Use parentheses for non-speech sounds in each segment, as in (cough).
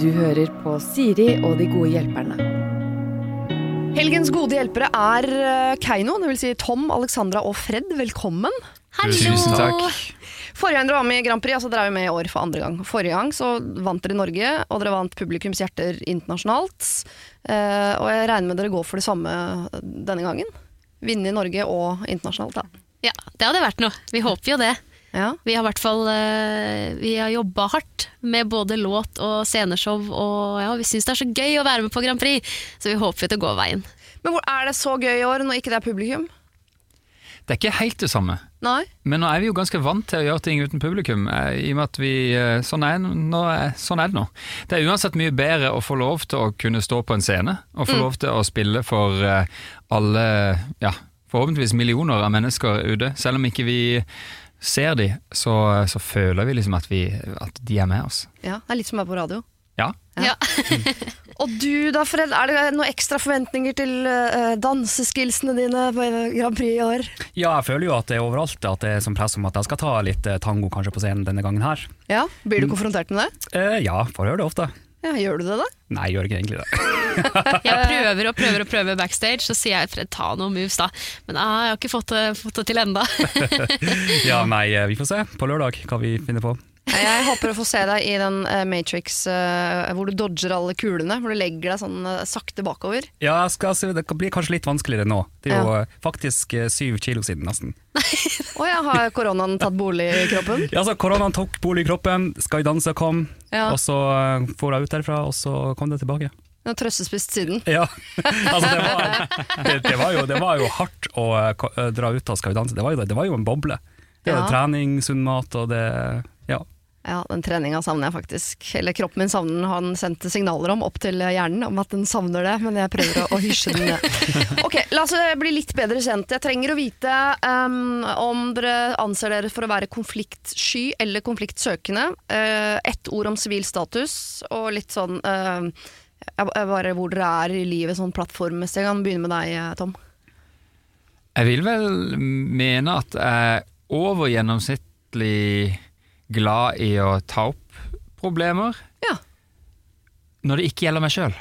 Du hører på Siri og de gode hjelperne. Helgens gode hjelpere er eh, Keiino, dvs. Si Tom, Alexandra og Fred. Velkommen. Tusen takk. Forrige gang dere var med i Grand Prix, altså dere er jo med i år for andre gang. Forrige gang så vant dere i Norge, og dere vant publikums hjerter internasjonalt. Eh, og jeg regner med dere går for det samme denne gangen. Vinne i Norge og internasjonalt, da. Ja, det hadde vært noe. Vi håper jo det. Ja. Vi har i hvert fall eh, Vi har jobba hardt med både låt og sceneshow, og ja, vi syns det er så gøy å være med på Grand Prix, så vi håper det går veien. Men hvor er det så gøy i år når ikke det er publikum? Det er ikke helt det samme. Nei? Men nå er vi jo ganske vant til å gjøre ting uten publikum. eh, I og med at vi, eh, sånn, er, nå, er- sånn er det nå. Det er uansett mye bedre å få lov til å kunne stå på en scene, og få lov til å spille for alle, ja, forhåpentligvis millioner av mennesker ute. Selv om ikke vi ser de, så, så føler vi liksom at, vi, at de er med oss. Ja, det er litt som å være på radio. Ja. Ja. (laughs) Og du da, Fred, er det noen ekstra forventninger til uh, danseskillsene dine på Grand Prix i år? Ja, jeg føler jo at det er overalt at det er som press om at jeg skal ta litt eh, tango kanskje på scenen denne gangen her. Ja, Blir du konfrontert med det? Uh, ja, får høre det ofte. Ja, Gjør du det, da? Nei, jeg gjør ikke egentlig det. (laughs) Jeg prøver og prøver og prøver backstage, så sier jeg Fred, ta noen moves, da. Men ah, jeg har ikke fått det, fått det til enda. (laughs) Ja, nei, eh, vi får se på lørdag hva vi finner på. Jeg håper å få se deg i den eh, Matrix eh, hvor du dodger alle kulene. Hvor du legger deg sånn eh, sakte bakover. Ja, jeg skal se, det blir kanskje litt vanskeligere nå. Det er jo ja. faktisk syv kilo siden nesten. (laughs) Å ja, har koronaen tatt bolig i kroppen? Ja, så Koronaen tok bolig i kroppen, Skal vi danse kom, Ja. og så for jeg ut derfra, og så kom det tilbake. Du har trøstespist siden. Ja, (laughs) altså det var, det, det var, jo, det var jo hardt å dra ut av Skal vi danse. Det var jo, det var jo en boble. Det var Ja. trening, sunn mat og det Ja. Den treninga savner jeg faktisk. Eller kroppen min savner den. Han sendte signaler om opp til hjernen om at den savner det, men jeg prøver å, å hysje den ned. (laughs) Ok, La oss eh, bli litt bedre kjent. Jeg trenger å vite um, om dere anser dere for å være konfliktsky eller konfliktsøkende. Uh, Ett ord om sivil status, og litt sånn uh, bare hvor dere er i livet sånn plattformmessig. Jeg kan begynne med deg, Tom. Jeg vil vel mene at jeg er over gjennomsnittlig glad i å ta opp problemer. Ja. Når det ikke gjelder meg sjøl.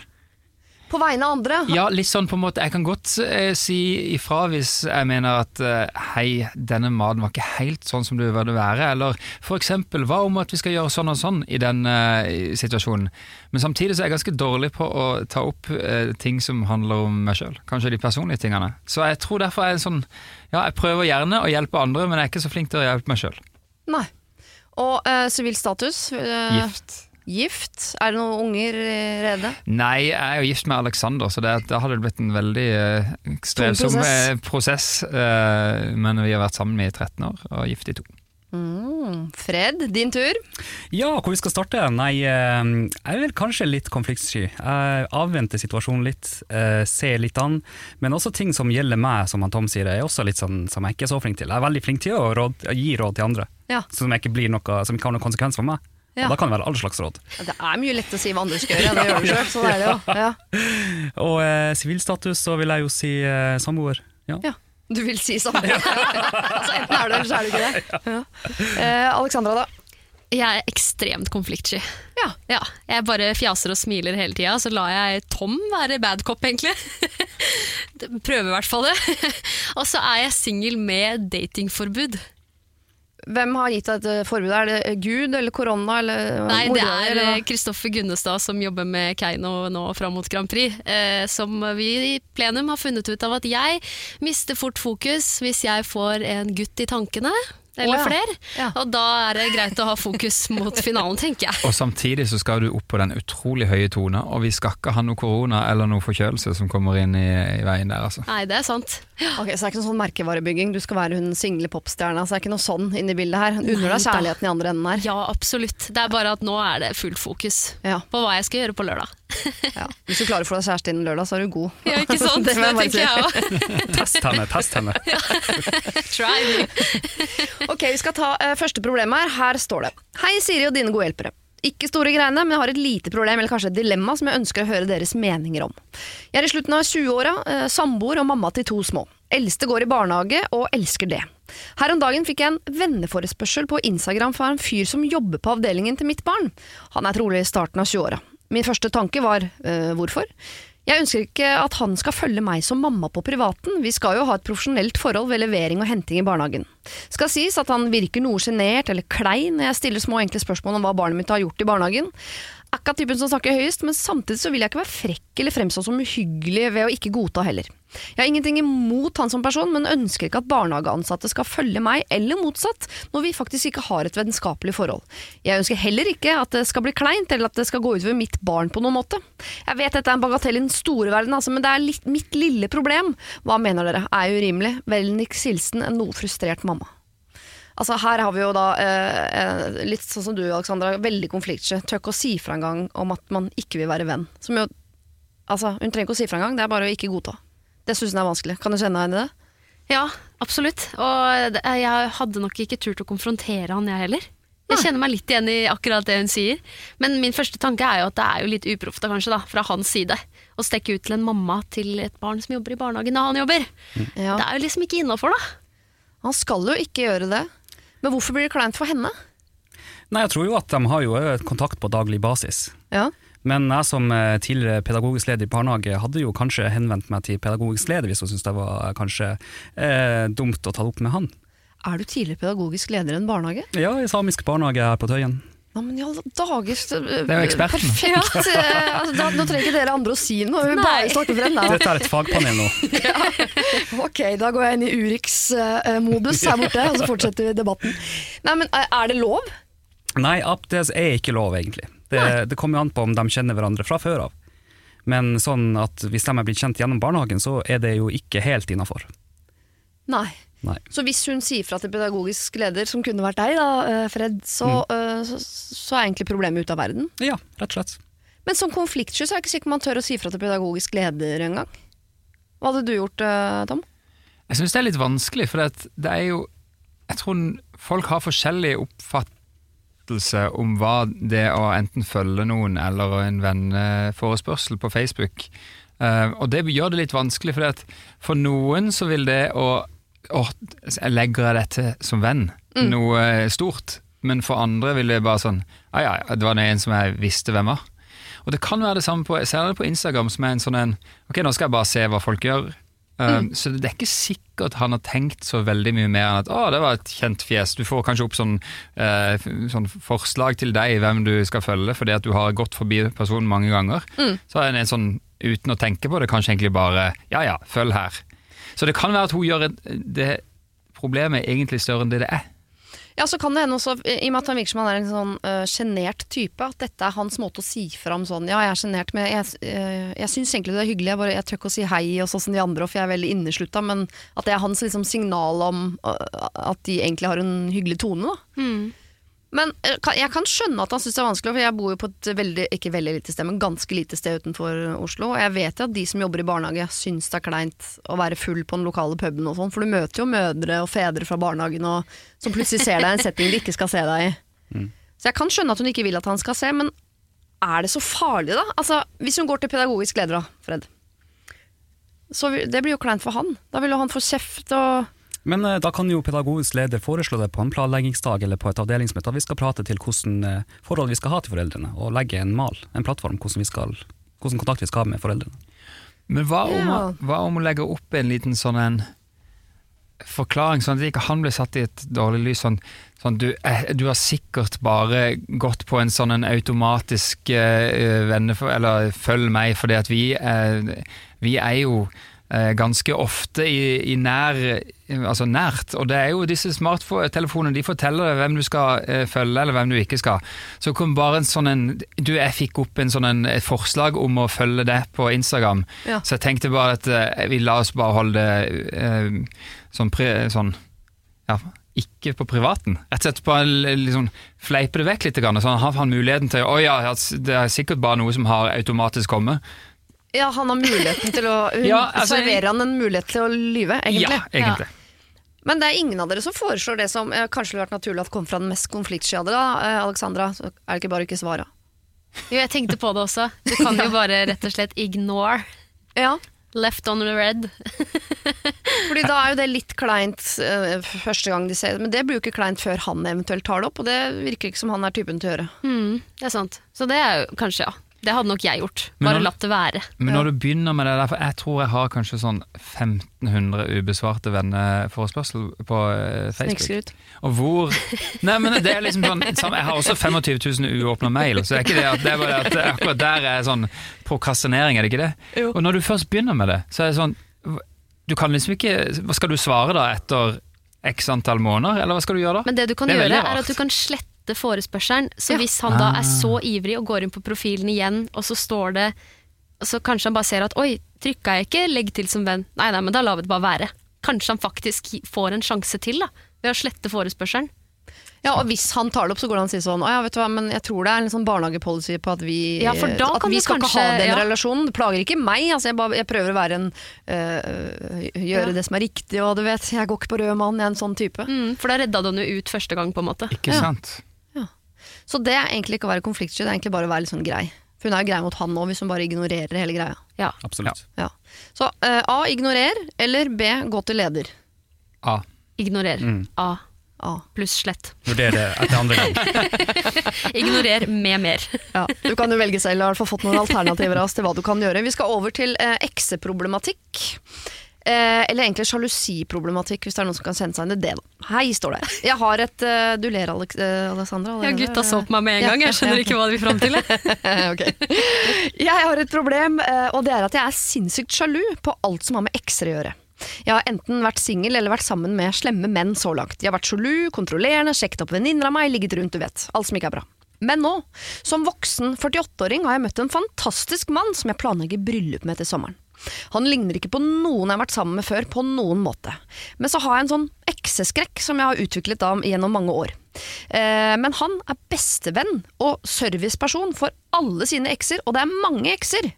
På vegne av andre. Ja, litt sånn på en måte. Jeg kan godt eh, si ifra hvis jeg mener at eh, hei, denne maten var ikke helt sånn som det burde være. Eller for eksempel, hva om at vi skal gjøre sånn og sånn i den eh, situasjonen. Men samtidig så er jeg ganske dårlig på å ta opp eh, ting som handler om meg sjøl. Kanskje de personlige tingene. Så jeg tror derfor er jeg sånn Ja, jeg prøver gjerne å hjelpe andre, men jeg er ikke så flink til å hjelpe meg sjøl. Nei. Og eh, sivil status? eh, Gift. Gift? Er det noen unger i rede? Nei, jeg er jo gift med Alexander, så det, da hadde det blitt en veldig strevsom prosess. eh, prosess. eh, men vi har vært sammen i 13 år og gift i to. Mm. Fred, din tur. Ja, hvor vi skal starte? Nei, eh, jeg er vel kanskje litt konfliktsky. Jeg avventer situasjonen litt, eh, ser litt an. Men også ting som gjelder meg, som han Tom sier, er også litt sånn som jeg ikke er så flink til. Jeg er veldig flink til å råd, gi råd til andre, Ja. som ikke, blir noe, som ikke har noen konsekvens for meg. Ja. Og da kan det være alle slags råd. Det er mye lett å si hva andre skal gjøre enn å gjøre det sjøl. Sånn er det jo. (laughs) Ja. Og eh, sivilstatus så vil jeg jo si eh, samboer. Ja. Du vil si sånn. (laughs) altså, enten er du eller så er du ikke det. Ja. Eh, Alexandra, da? Jeg er ekstremt konfliktsky. Ja. Ja, jeg bare fjaser og smiler hele tida, så lar jeg Tom være bad cop, egentlig. (laughs) Prøver i hvert fall det. (laughs) og så er jeg singel med datingforbud. Hvem har gitt deg et eh, forbud? Er det Gud eller korona eller Nei, det er Kristoffer Gunnestad som jobber med Keiino nå fram mot Grand Prix. Eh, som vi i plenum har funnet ut av at jeg mister fort fokus hvis jeg får en gutt i tankene. Eller oh, ja. flere. Ja. Og da er det greit å ha fokus mot finalen, tenker jeg. Og samtidig så skal du opp på den utrolig høye tona, og vi skal ikke ha noe korona eller noe forkjølelse som kommer inn i, i veien der, altså. Nei, det er sant. Ok, Så det er ikke noe sånn merkevarebygging. Du skal være hun single popstjerna. Så det er ikke noe sånn inni bildet her. Hun unner deg kjærligheten i andre enden her. Ja, absolutt. Det er bare at nå er det fullt fokus Ja. på hva jeg skal gjøre på lørdag. (laughs) Ja. Hvis du klarer å få deg kjæreste innen lørdag, så er du god. Ja, ikke (laughs) sant? Det det, tenker jeg òg. (laughs) Test henne, test henne. Try me. Ok, Vi skal ta uh, første problem her. Her står det. Hei, Siri og dine gode hjelpere. Ikke store greiene, men jeg har et lite problem eller kanskje et dilemma som jeg ønsker å høre deres meninger om. Jeg er i slutten av 20-åra, uh, samboer og mamma til to små. Eldste går i barnehage og elsker det. Her om dagen fikk jeg en venneforespørsel på Instagram fra en fyr som jobber på avdelingen til mitt barn. Han er trolig i starten av 20-åra. Min første tanke var øh, hvorfor? Jeg ønsker ikke at han skal følge meg som mamma på privaten, vi skal jo ha et profesjonelt forhold ved levering og henting i barnehagen. Skal sies at han virker noe sjenert eller klein når jeg stiller små enkle spørsmål om hva barnet mitt har gjort i barnehagen. Ikke typen som snakker høyest, men samtidig så vil jeg ikke være frekk eller fremstå som uhyggelig ved å ikke godta heller. Jeg har ingenting imot han som person, men ønsker ikke at barnehageansatte skal følge meg, eller motsatt, når vi faktisk ikke har et vennskapelig forhold. Jeg ønsker heller ikke at det skal bli kleint, eller at det skal gå utover mitt barn på noen måte. Jeg vet dette er en bagatell i den store verden, altså, men det er litt, mitt lille problem. Hva mener dere, er urimelig? Vennligst hilsen en noe frustrert mamma. Altså Her har vi jo da, eh, litt sånn som du Alexandra, veldig konfliktsky. Tør ikke å si fra engang om at man ikke vil være venn. Som jo, altså Hun trenger ikke å si fra engang, det er bare å ikke godta. Det syns hun er vanskelig. Kan du kjenne deg igjen i det? Ja, absolutt. Og jeg hadde nok ikke turt å konfrontere han, jeg heller. Jeg kjenner meg litt igjen i akkurat det hun sier. Men min første tanke er jo at det er jo litt uproft da, kanskje, da, fra hans side. Å stekke ut til en mamma til et barn som jobber i barnehagen når han jobber. Ja. Det er jo liksom ikke innafor, da. Han skal jo ikke gjøre det. Men hvorfor blir det kleint for henne? Nei, jeg tror jo at de har jo kontakt på daglig basis. Ja. Men jeg som eh, tidligere pedagogisk leder i barnehage hadde jo kanskje henvendt meg til pedagogisk leder hvis hun syntes det var eh, kanskje eh, dumt å ta det opp med han. Er du tidligere pedagogisk leder i en barnehage? Ja, i samisk barnehage her på Tøyen. Ja, men i alle dager så- Det er jo eksperten. Perfekt! Eh, (laughs) altså, da, nå trenger ikke dere andre å si noe, vi Nei. bare snakker frem henne. Dette er et fagpanel nå. (laughs) Ok, da går jeg inn i Urix-modus her borte, og så fortsetter vi debatten. Nei, men eh, Er det lov? Nei, Aptes det er ikke lov, egentlig. Det, det kommer jo an på om de kjenner hverandre fra før av. Men sånn at hvis de er blitt kjent gjennom barnehagen, så er det jo ikke helt innafor. Nei. Nei. Så hvis hun sier fra til pedagogisk leder, som kunne vært deg, da, eh, Fred, så, mm. så, så er egentlig problemet ute av verden. Ja, rett og slett. Men som konfliktsky så er jeg ikke sikker man tør å si fra til pedagogisk leder engang. Hva hadde du gjort, eh, Tom? Jeg syns det er litt vanskelig, for det, er jo Jeg tror folk har forskjellig oppfattelse om hva det å enten følge noen eller en venneforespørsel på Facebook eh, Og det gjør det litt vanskelig, for for noen så vil det å Jeg legger jeg dette som venn? Noe stort. Men for andre vil det bare sånn Ja, ja, det var en som jeg visste hvem var. Og det kan være det samme på, særlig på Instagram, som er en sånn en Ok, nå skal jeg bare se hva folk gjør. Um, Så det er ikke sikkert han har tenkt så veldig mye mer enn at å, det var et kjent fjes. Du får kanskje opp sånn, eh, sånn forslag til deg hvem du skal følge, fordi at du har gått forbi personen mange ganger. Så er det en sånn, uten å tenke på det, kanskje egentlig bare ja ja, følg her. Så det kan være at hun gjør det problemet egentlig større enn det det er. Ja, så kan det hende også, i og med at han virker som han er en sånn uh, type, at dette er hans måte å si fra om sånn Ja, jeg er sjenert, men jeg, uh, jeg syns egentlig det er hyggelig, jeg, bare, jeg tør ikke å si hei og sånn som de andre, for jeg er veldig inneslutta, men at det er hans liksom, signal om uh, at de egentlig har en hyggelig tone, da. Men uh, jeg kan skjønne at han syns det er vanskelig, for jeg bor jo på et veldig, ikke veldig lite sted, men ganske lite sted utenfor Oslo, og jeg vet jo at de som jobber i barnehage syns det er kleint å være full på den lokale puben og sånn, for du møter jo mødre og fedre fra barnehagen og, som plutselig ser deg i en (laughs) setting de ikke skal se deg i. Så jeg kan skjønne at hun ikke vil at han skal se, men er det så farlig da? Altså, hvis hun går til pedagogisk leder da, Fred, så det blir jo kleint for han. Da vil jo han få kjeft og Men eh, da kan jo pedagogisk leder foreslå det på en planleggingsdag eller på et avdelingsmøte at vi skal prate til hvordan eh, forhold vi skal ha til foreldrene, og legge en mal, en plattform, hvordan, vi skal, hvordan kontakt vi skal ha med foreldrene. Men hva om, Ja. hva om å legge opp en liten sånn en forklaring, sånn at ikke han blir satt i et dårlig lys? Sånn, sånn du, eh, du har sikkert bare gått på en sånn en automatisk uh, venne for, eller følg meg, fordi at vi, uh, vi er jo ganske ofte i, i nær, altså nært, og det er jo disse smarttelefonene, de forteller deg hvem du skal eh, følge eller hvem du ikke skal. Så kom bare en sånn en, du jeg fikk opp en sånn en, et forslag om å følge det på Instagram, Ja. så jeg tenkte bare at eh, vi la oss bare holde det eh, sånn, pri, sånn ja, ikke på privaten. Rett og slett bare liksom fleipe det vekk litt, grann, sånn har han muligheten til å ja, det er sikkert bare noe som har automatisk kommet. Ja, han har muligheten til å (laughs) Hun Ja, altså, serverer han en mulighet til å lyve, egentlig. Ja, egentlig. Men det er ingen av dere som foreslår det som eh, kanskje ville vært naturlig at kom fra den mest konfliktsky av dere, da, eh, Alexandra. Så er det ikke bare å ikke svare. Jo, jeg tenkte på det også. Du kan jo (laughs) bare rett og slett ignore. Ja. Left on the red. (laughs) Fordi da er jo det litt kleint eh, første gang de ser det, men det blir jo ikke kleint før han eventuelt tar det opp, og det virker ikke som han er typen til å gjøre. Mm, det er sant. Så det er jo kanskje, ja. Det hadde nok jeg gjort. Bare når- latt det være. Men når du begynner med det der, for jeg tror jeg har kanskje sånn 1500 ubesvarte venneforespørsel på eh, Facebook. Og hvor Nei, men det er liksom sånn Jeg har også 25 000 uåpna mail, så det er ikke det at det er bare at akkurat der er sånn prokrastinering, er det ikke det? Jo. Og når du først begynner med det, så er det sånn Du kan liksom ikke skal du svare da etter x antall måneder, eller hva skal du gjøre da? Men det du kan Det gjøre, er at du kan slette forespørselen. Så Ja. hvis han da Ah. er så ivrig og går inn på profilen igjen, og så står det Så kanskje han bare ser at 'oi, trykka jeg ikke 'legg til som venn'? Nei, nei, men da lar vi det bare være. Kanskje han faktisk får en sjanse til da, ved å slette forespørselen. Ja, og hvis han tar det opp, så går det an å si sånn Å ja, vet du hva, men jeg tror det er en sånn barnehagepolicy på at vi Ja, for da At vi skal skal ikke ha den ja. relasjonen. Det plager ikke meg. Altså, jeg, bare, jeg prøver å være en øh, Gjøre Ja. det som er riktig, og du vet, jeg går ikke på rød mann, jeg er en sånn type. Mm, for da redda du henne ut første gang, på en måte. Ikke Ja. sant? Så det er egentlig ikke å være konfliktsky, det er egentlig bare å være litt sånn grei. For hun er jo grei mot han nå, hvis hun bare ignorerer hele greia. Ja. Absolutt. Ja. Så eh, A. Ignorer, eller B. Gå til leder. A. Ignorer. Mm. A A. pluss slett. (laughs) Vurder det etter andre gang. (laughs) Ignorer med mer. Ja, du kan jo velge selv, og har i hvert fall fått noen alternativer av oss til hva du kan gjøre. Vi skal over til eh, ekseproblematikk. Eh, eller egentlig sjalusiproblematikk, hvis det er noen som kan sende seg inn i det. da. Hei, står det. Jeg har et uh, Du ler, Alex, eh, Alexandra? Ja, gutta så på meg med en gang. Jeg skjønner ikke hva de vil fram til. (laughs) Jeg har et problem, eh, og det er at jeg er sinnssykt sjalu på alt som har med ekser å gjøre. Jeg har enten vært singel eller vært sammen med slemme menn så langt. Jeg har vært sjalu, kontrollerende, sjekket opp venninner av meg, ligget rundt, du vet. Alt som ikke er bra. Men nå, som voksen 48-åring, har jeg møtt en fantastisk mann som jeg planlegger bryllup med til sommeren. Han ligner ikke på noen jeg har vært sammen med før, på noen måte. Men så har jeg en sånn ekseskrekk som jeg har utviklet da gjennom mange år. Eh, men han er bestevenn og serviceperson for alle sine ekser, og det er mange ekser.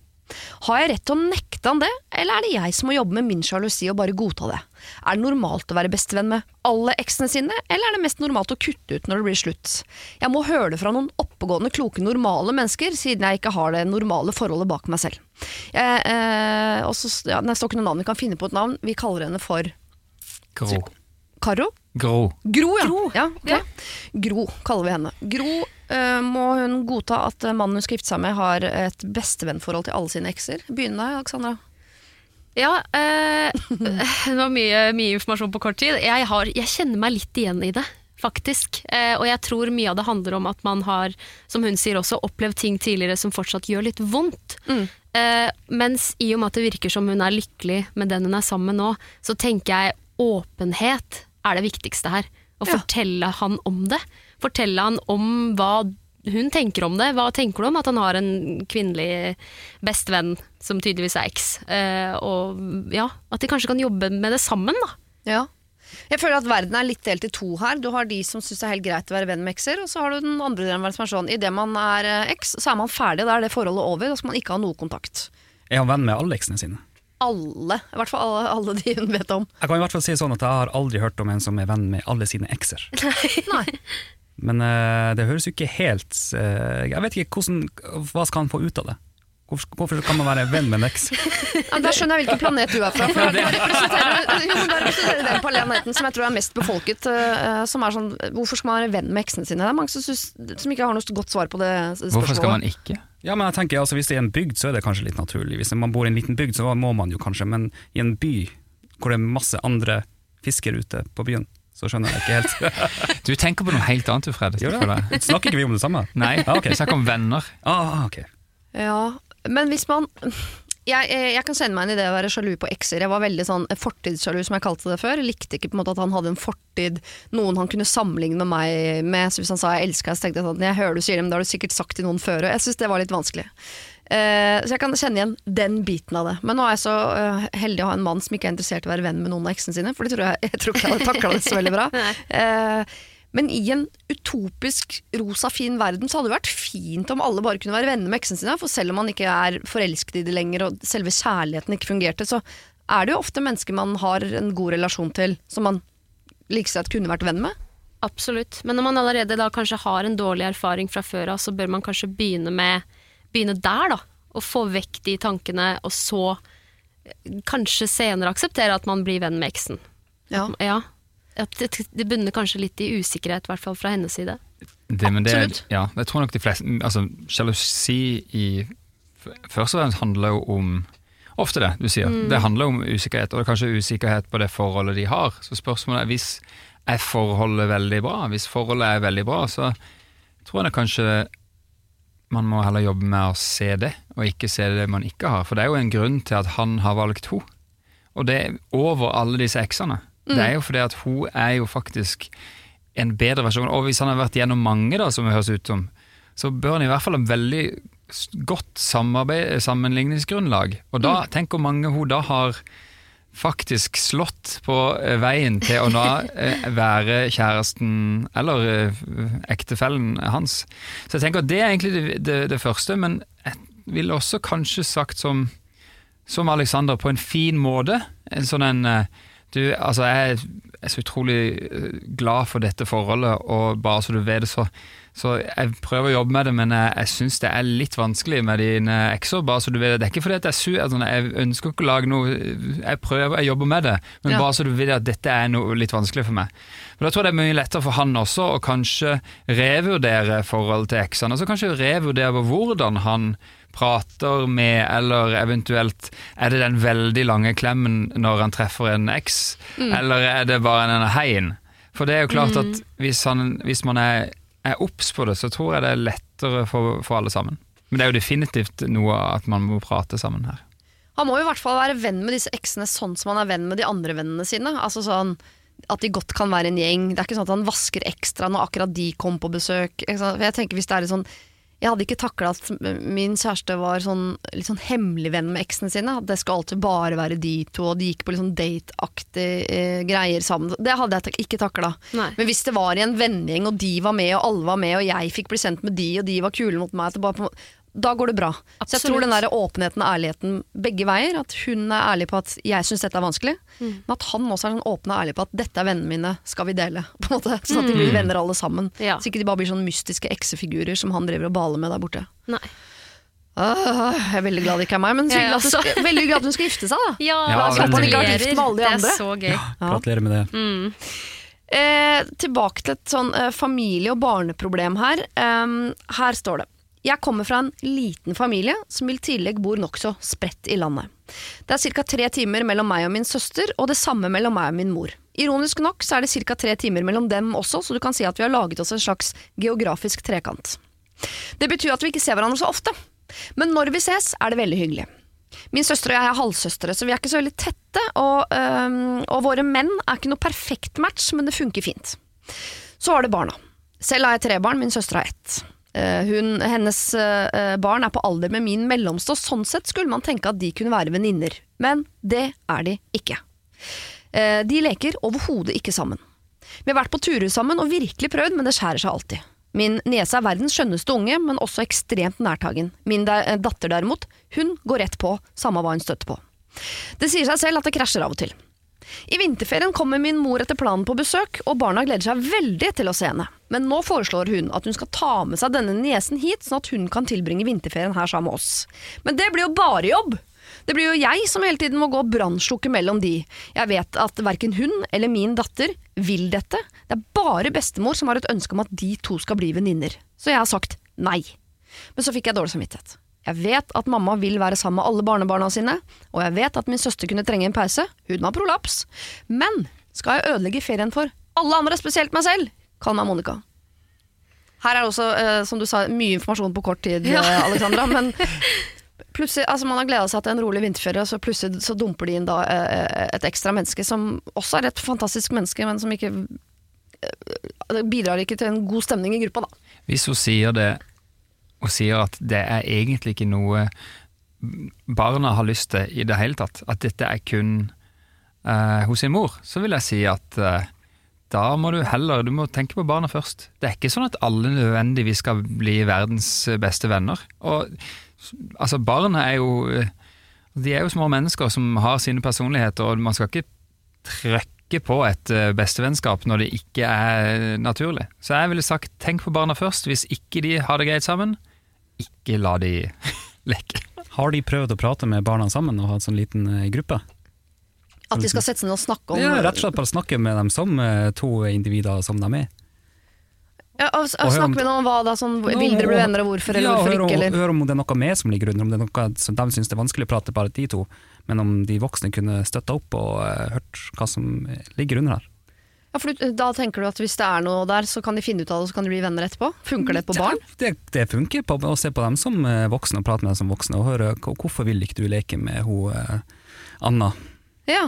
Har jeg rett til å nekte han det, eller er det jeg som må jobbe med min sjalusi og bare godta det? Er det normalt å være bestevenn med alle eksene sine, eller er det mest normalt å kutte ut når det blir slutt? Jeg må høre det fra noen oppegående, kloke, normale mennesker, siden jeg ikke har det normale forholdet bak meg selv. Jeg, eh, også, ja, det står ikke noe navn, vi kan finne på et navn. Vi kaller henne for Gro. Karo? Gro. Gro, ja. ja, okay. Ja. Gro kaller vi henne. Gro må hun godta at eh, mannen hun skal gifte seg med, har et bestevennforhold til alle sine ekser. Begynn deg, Alexandra. Ja, eh, (laughs) det var mye, mye informasjon på kort tid. Jeg, har, jeg kjenner meg litt igjen i det, faktisk. Eh, og jeg tror mye av det handler om at man har, som hun sier også, opplevd ting tidligere som fortsatt gjør litt vondt. Mm. Eh, mens i og med at det virker som hun er lykkelig med den hun er sammen med nå, så tenker jeg åpenhet er det viktigste her. Å Ja. fortelle han om det. Fortelle han om hva hun tenker om det. Hva tenker du om at han har en kvinnelig bestevenn som tydeligvis er eks? Eh, og ja, at de kanskje kan jobbe med det sammen, da. Ja. Jeg føler at verden er litt delt i to her. Du har de som syns det er helt greit å være venn med ekser, og så har du den andre delen som er sånn idet man er eh, eks, så er man ferdig, da er det forholdet over, da skal man ikke ha noe kontakt. Er han venn med alle eksene sine? Alle, i hvert fall alle, alle de hun vet om. Jeg kan i hvert fall si sånn at jeg har aldri hørt om en som er venn med alle sine ekser. (laughs) Nei. Men eh, det høres jo ikke helt eh, Jeg vet ikke hvordan, hva skal han få ut av det? Hvorfor, kan man være venn med en eks? (laughs) Ja, da skjønner jeg hvilken planet du er fra. For representerer, da representerer den planeten som jeg tror er mest befolket. eh, som er sånn, Hvorfor skal man være venn med eksene sine? Det er mange som, synes, som ikke har noe godt svar på det spørsmålet. Hvorfor skal man ikke? Ja, men jeg tenker altså Hvis det er en bygd, så er det kanskje litt naturlig. Hvis man bor i en liten bygd, så må man jo kanskje, men i en by hvor det er masse andre fiskere ute på byen, så skjønner jeg ikke helt. (laughs) Du tenker på noe helt annet, du, Fred. Snakker ikke vi om det samme? Nei, Ah, okay. vi snakker om venner. Ah, okay. Ja, men hvis man jeg, jeg kan sende meg inn i det å være sjalu på ekser. Jeg var veldig sånn fortidssjalu, som jeg kalte det før. Jeg likte ikke på en måte at han hadde en fortid, noen han kunne sammenligne meg med. Så hvis han sa jeg elsker deg, så tenkte jeg sånn jeg hører du sier det, men det har du sikkert sagt til noen før. Og jeg syns det var litt vanskelig. Eh, så jeg kan kjenne igjen den biten av det. Men nå er jeg så eh, heldig å ha en mann som ikke er interessert i å være venn med noen av eksene sine, for det tror jeg, (laughs) jeg tror ikke jeg hadde takla det så veldig bra. (laughs) Eh, men i en utopisk rosa fin verden så hadde det vært fint om alle bare kunne være venner med eksene sine. For selv om man ikke er forelsket i det lenger, og selve kjærligheten ikke fungerte, så er det jo ofte mennesker man har en god relasjon til, som man like at kunne vært venn med. Absolutt. Men når man allerede da kanskje har en dårlig erfaring fra før av, så bør man kanskje begynne med Begynne der, da. Og få vekk de tankene, og så kanskje senere akseptere at man blir venn med eksen. Ja. Ja. At det, det bunner kanskje litt i usikkerhet, i hvert fall fra hennes side. Det, men det, Absolutt. ja, jeg tror nok de fleste altså, Sjalusi i Først og fremst handler jo om Ofte det du sier. Det handler om usikkerhet, og det er kanskje usikkerhet på det forholdet de har. Så spørsmålet er hvis er forholdet veldig bra? Hvis forholdet er veldig bra, så tror jeg det kanskje man må heller jobbe med å se det, og ikke se det man ikke har. For det er jo en grunn til at han har valgt henne. Og det er over alle disse eksene. Det er jo fordi at hun er jo faktisk en bedre versjon. Og hvis han har vært gjennom mange, da, som det høres ut som, så bør han i hvert fall ha veldig godt sammenligningsgrunnlag. Og da, tenk hvor mange hun da har faktisk slått på eh, veien til å da eh, være kjæresten eller eh, ektefellen hans. Så jeg tenker at det er egentlig det, det, det første, men jeg ville også kanskje sagt som, som Alexander på en fin måte. En sånn en Du, altså jeg er så utrolig eh, glad for dette forholdet, og bare så du vet det, så så jeg prøver å jobbe med det, men jeg, jeg syns det er litt vanskelig med dine ekser. bare så du vet det. Det er ikke fordi at jeg er sur, altså, jeg ønsker ikke å lage noe Jeg prøver, jeg jobber med det, men Ja. bare så du vet at dette er noe litt vanskelig for meg. For Da tror jeg det er mye lettere for han også å kanskje revurdere forholdet til eksene. Altså kanskje revurdere hvordan han prater med, eller eventuelt er det den veldig lange klemmen når han treffer en eks, eller er det bare en hein? For det er jo klart at hvis, han, hvis man er, er obs på det, så tror jeg det er lettere for, for alle sammen. Men det er jo definitivt noe at man må prate sammen her. Han må jo i hvert fall være venn med disse eksene sånn som han er venn med de andre vennene sine. Altså sånn At de godt kan være en gjeng. Det er ikke sånn at han vasker ekstra når akkurat de kom på besøk. Jeg tenker hvis det er litt sånn Jeg hadde ikke takla at min kjæreste var sånn, litt sånn hemmelig venn med eksene sine. At det skulle alltid bare være de to, og de gikk på litt sånn dateaktige eh, greier sammen. Det hadde jeg tak- ikke takla. Men hvis det var i en vennegjeng, og de var med, og alle var med, og jeg fikk bli sendt med de, og de var kule mot meg, at det bare på, da går det bra. Så jeg tror den der åpenheten og ærligheten begge veier, at hun er ærlig på at jeg syns dette er vanskelig, Mm. men at han også er sånn åpen og ærlig på at dette er vennene mine, skal vi dele? (laughs) På en måte. Sånn at de blir venner alle sammen. Mm. Ja. Så ikke de bare blir sånne mystiske eksefigurer som han driver og baler med der borte. Nei. Uh, jeg er veldig glad det ikke er meg, men ja. også. skal, veldig glad at hun skal gifte seg, da. Ja, Ja, gratulerer. Det er så gøy. Gratulerer med det. Mm. Eh, tilbake til et sånn eh, familie- og barneproblem her. Em, her står det. Jeg kommer fra en liten familie som i tillegg bor nokså spredt i landet. Det er ca. tre timer mellom meg og min søster, og det samme mellom meg og min mor. Ironisk nok så er det ca. tre timer mellom dem også, så du kan si at vi har laget oss en slags geografisk trekant. Det betyr at vi ikke ser hverandre så ofte, men når vi ses er det veldig hyggelig. Min søster og jeg er halvsøstre, så vi er ikke så veldig tette, og, øhm, og våre menn er ikke noe perfekt match, men det funker fint. Så var det barna. Selv har jeg tre barn, min søster har ett. Eh, hun, hennes eh, barn er på alder med min mellomste, og sånn sett skulle man tenke at de kunne være venninner. Men det er de ikke. Eh, de leker overhodet ikke sammen. Vi har vært på turer sammen og virkelig prøvd, men det skjærer seg alltid. Min niese er verdens skjønneste unge, men også ekstremt nærtagen. Min datter derimot, hun går rett på, samme hva hun støtter på. Det sier seg selv at det krasjer av og til. I vinterferien kommer min mor etter planen på besøk, og barna gleder seg veldig til å se henne. Men nå foreslår hun at hun skal ta med seg denne niesen hit, sånn at hun kan tilbringe vinterferien her sammen med oss. Men det blir jo bare jobb! Det blir jo jeg som hele tiden må gå brannslukke mellom de. Jeg vet at verken hun eller min datter vil dette. Det er bare bestemor som har et ønske om at de to skal bli venninner. Så jeg har sagt nei. Men så fikk jeg dårlig samvittighet. Jeg vet at mamma vil være sammen med alle barnebarna sine, og jeg vet at min søster kunne trenge en pause, hun har prolaps. Men skal jeg ødelegge ferien for alle andre, spesielt meg selv? Kall meg Monica. Her er også, eh, som du sa, mye informasjon på kort tid, Ja. eh, Alexandra. (laughs) Men plutselig, altså man har gleda seg til en rolig vinterferie, og så plutselig så dumper de inn da eh, et ekstra menneske som også er et fantastisk menneske, men som ikke eh, bidrar ikke til en god stemning i gruppa, da. Hvis hun sier det, og sier at det er egentlig ikke noe barna har lyst til i det hele tatt, at dette er kun eh, hos sin mor, så vil jeg si at eh, da må du heller du må tenke på barna først. Det er ikke sånn at alle nødvendigvis skal bli verdens beste venner. Og altså, barna er jo eh, De er jo små mennesker som har sine personligheter, og man skal ikke trøkke på et eh, bestevennskap når det ikke er naturlig. Så jeg ville sagt tenk på barna først. Hvis ikke de har det greit sammen, ikke la de (laughs) leke. Har de prøvd å prate med barna sammen og ha en sånn liten eh, gruppe? At de skal sette seg ned og snakke om Ja, rett og slett bare snakke med dem som eh, to individer som de er. Ja, og, og, Og Snakke med noen om hva da, sånn, vil dere bli venner og hvorfor, eller ja, hvorfor ikke, eller Hør om det er noe mer som ligger under, om det er noe som de syns er vanskelig å prate bare de to, men om de voksne kunne støtta opp og uh, hørt hva som ligger under her. Ja, for du, Da tenker du at hvis det er noe der, så kan de finne ut av det, og så kan de bli venner etterpå? Funker det på barn? Det, det funker på å se på dem som eh, voksne og prate med dem som voksne, og høre hvorfor vil ikke du leke med hun eh, Anna, Ja.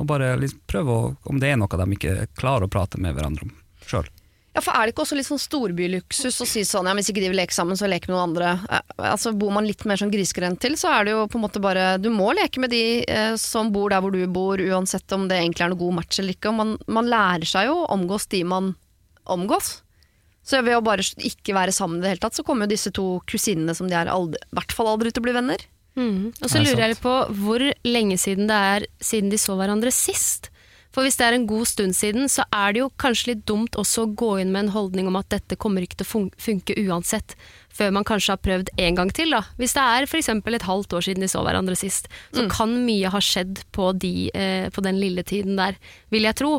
og bare liksom prøve å, om det er noe de ikke klarer å prate med hverandre om sjøl. Ja, for Er det ikke også litt sånn storbyluksus å si sånn ja, hvis ikke de vil leke sammen, så leke med noen andre? Eh, Altså Bor man litt mer sånn grisgrendt til, så er det jo på en måte bare Du må leke med de eh, som bor der hvor du bor, uansett om det egentlig er noe god match eller ikke. Man, man lærer seg jo å omgås de man omgås. Så ved å bare ikke være sammen i det hele tatt, så kommer jo disse to kusinene som de er aldri, i hvert fall aldri til å bli venner. Mm. Og så er lurer jeg litt på hvor lenge siden det er siden de så hverandre sist. For hvis det er en god stund siden, så er det jo kanskje litt dumt også å gå inn med en holdning om at dette kommer ikke til å funke uansett, før man kanskje har prøvd en gang til. da. Hvis det er f.eks. et halvt år siden de så hverandre sist, så kan mye ha skjedd på, de, eh, på den lille tiden der, vil jeg tro.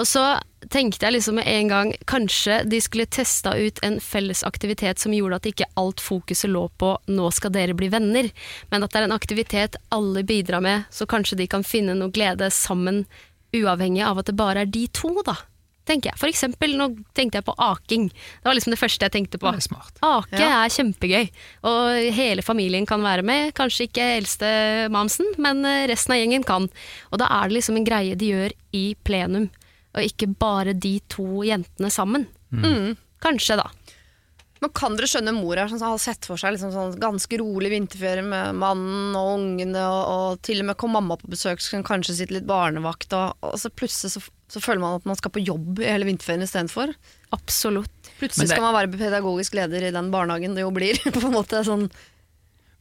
Og så tenkte jeg liksom med en gang kanskje de skulle testa ut en felles aktivitet som gjorde at ikke alt fokuset lå på 'nå skal dere bli venner', men at det er en aktivitet alle bidrar med, så kanskje de kan finne noe glede sammen, uavhengig av at det bare er de to, da. Tenker jeg. For eksempel, nå tenkte jeg på aking. Det var liksom det første jeg tenkte på. Er. Ake Ja. er kjempegøy, og hele familien kan være med. Kanskje ikke eldste mamsen, men eh, resten av gjengen kan. Og da er det liksom en greie de gjør i plenum, og ikke bare de to jentene sammen. Mm. Kanskje, da. Men kan dere skjønne mor her som har sett for seg liksom sånn ganske rolig vinterferie med mannen og ungene, og, og til og med kom mamma på besøk, så kan kanskje sitte litt barnevakt, og, og så plutselig så, så føler man at man skal på jobb i hele vinterferien istedenfor. Absolutt. Plutselig det- skal man være pedagogisk leder i den barnehagen det jo blir. (laughs) på en måte sånn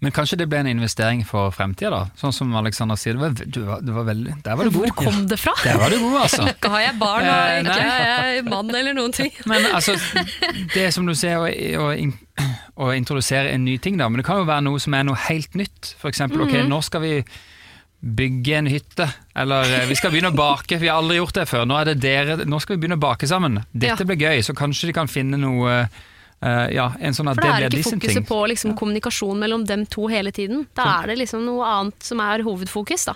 Men kanskje det ble en investering for fremtida, da? Sånn som Alexander sier, det var, du var, det var veldig, der var du Hvor god. kom det fra? Der var du god, altså. (laughs) Ikke har jeg barn, og Eh, ikke nei. er jeg mann eller noen ting. (laughs) Men altså, det som du sier, å, å, å introdusere en ny ting, da. Men det kan jo være noe som er noe helt nytt. For eksempel, ok, nå skal vi bygge en hytte. Eller eh, vi skal begynne å bake, vi har aldri gjort det før. Nå, er det dere, nå skal vi begynne å bake sammen. Dette Ja. blir gøy, så kanskje de kan finne noe eh, Ja, en sånn at For da er ikke ting. fokuset på liksom, kommunikasjon mellom dem to hele tiden. Da er det liksom noe annet som er hovedfokus, da.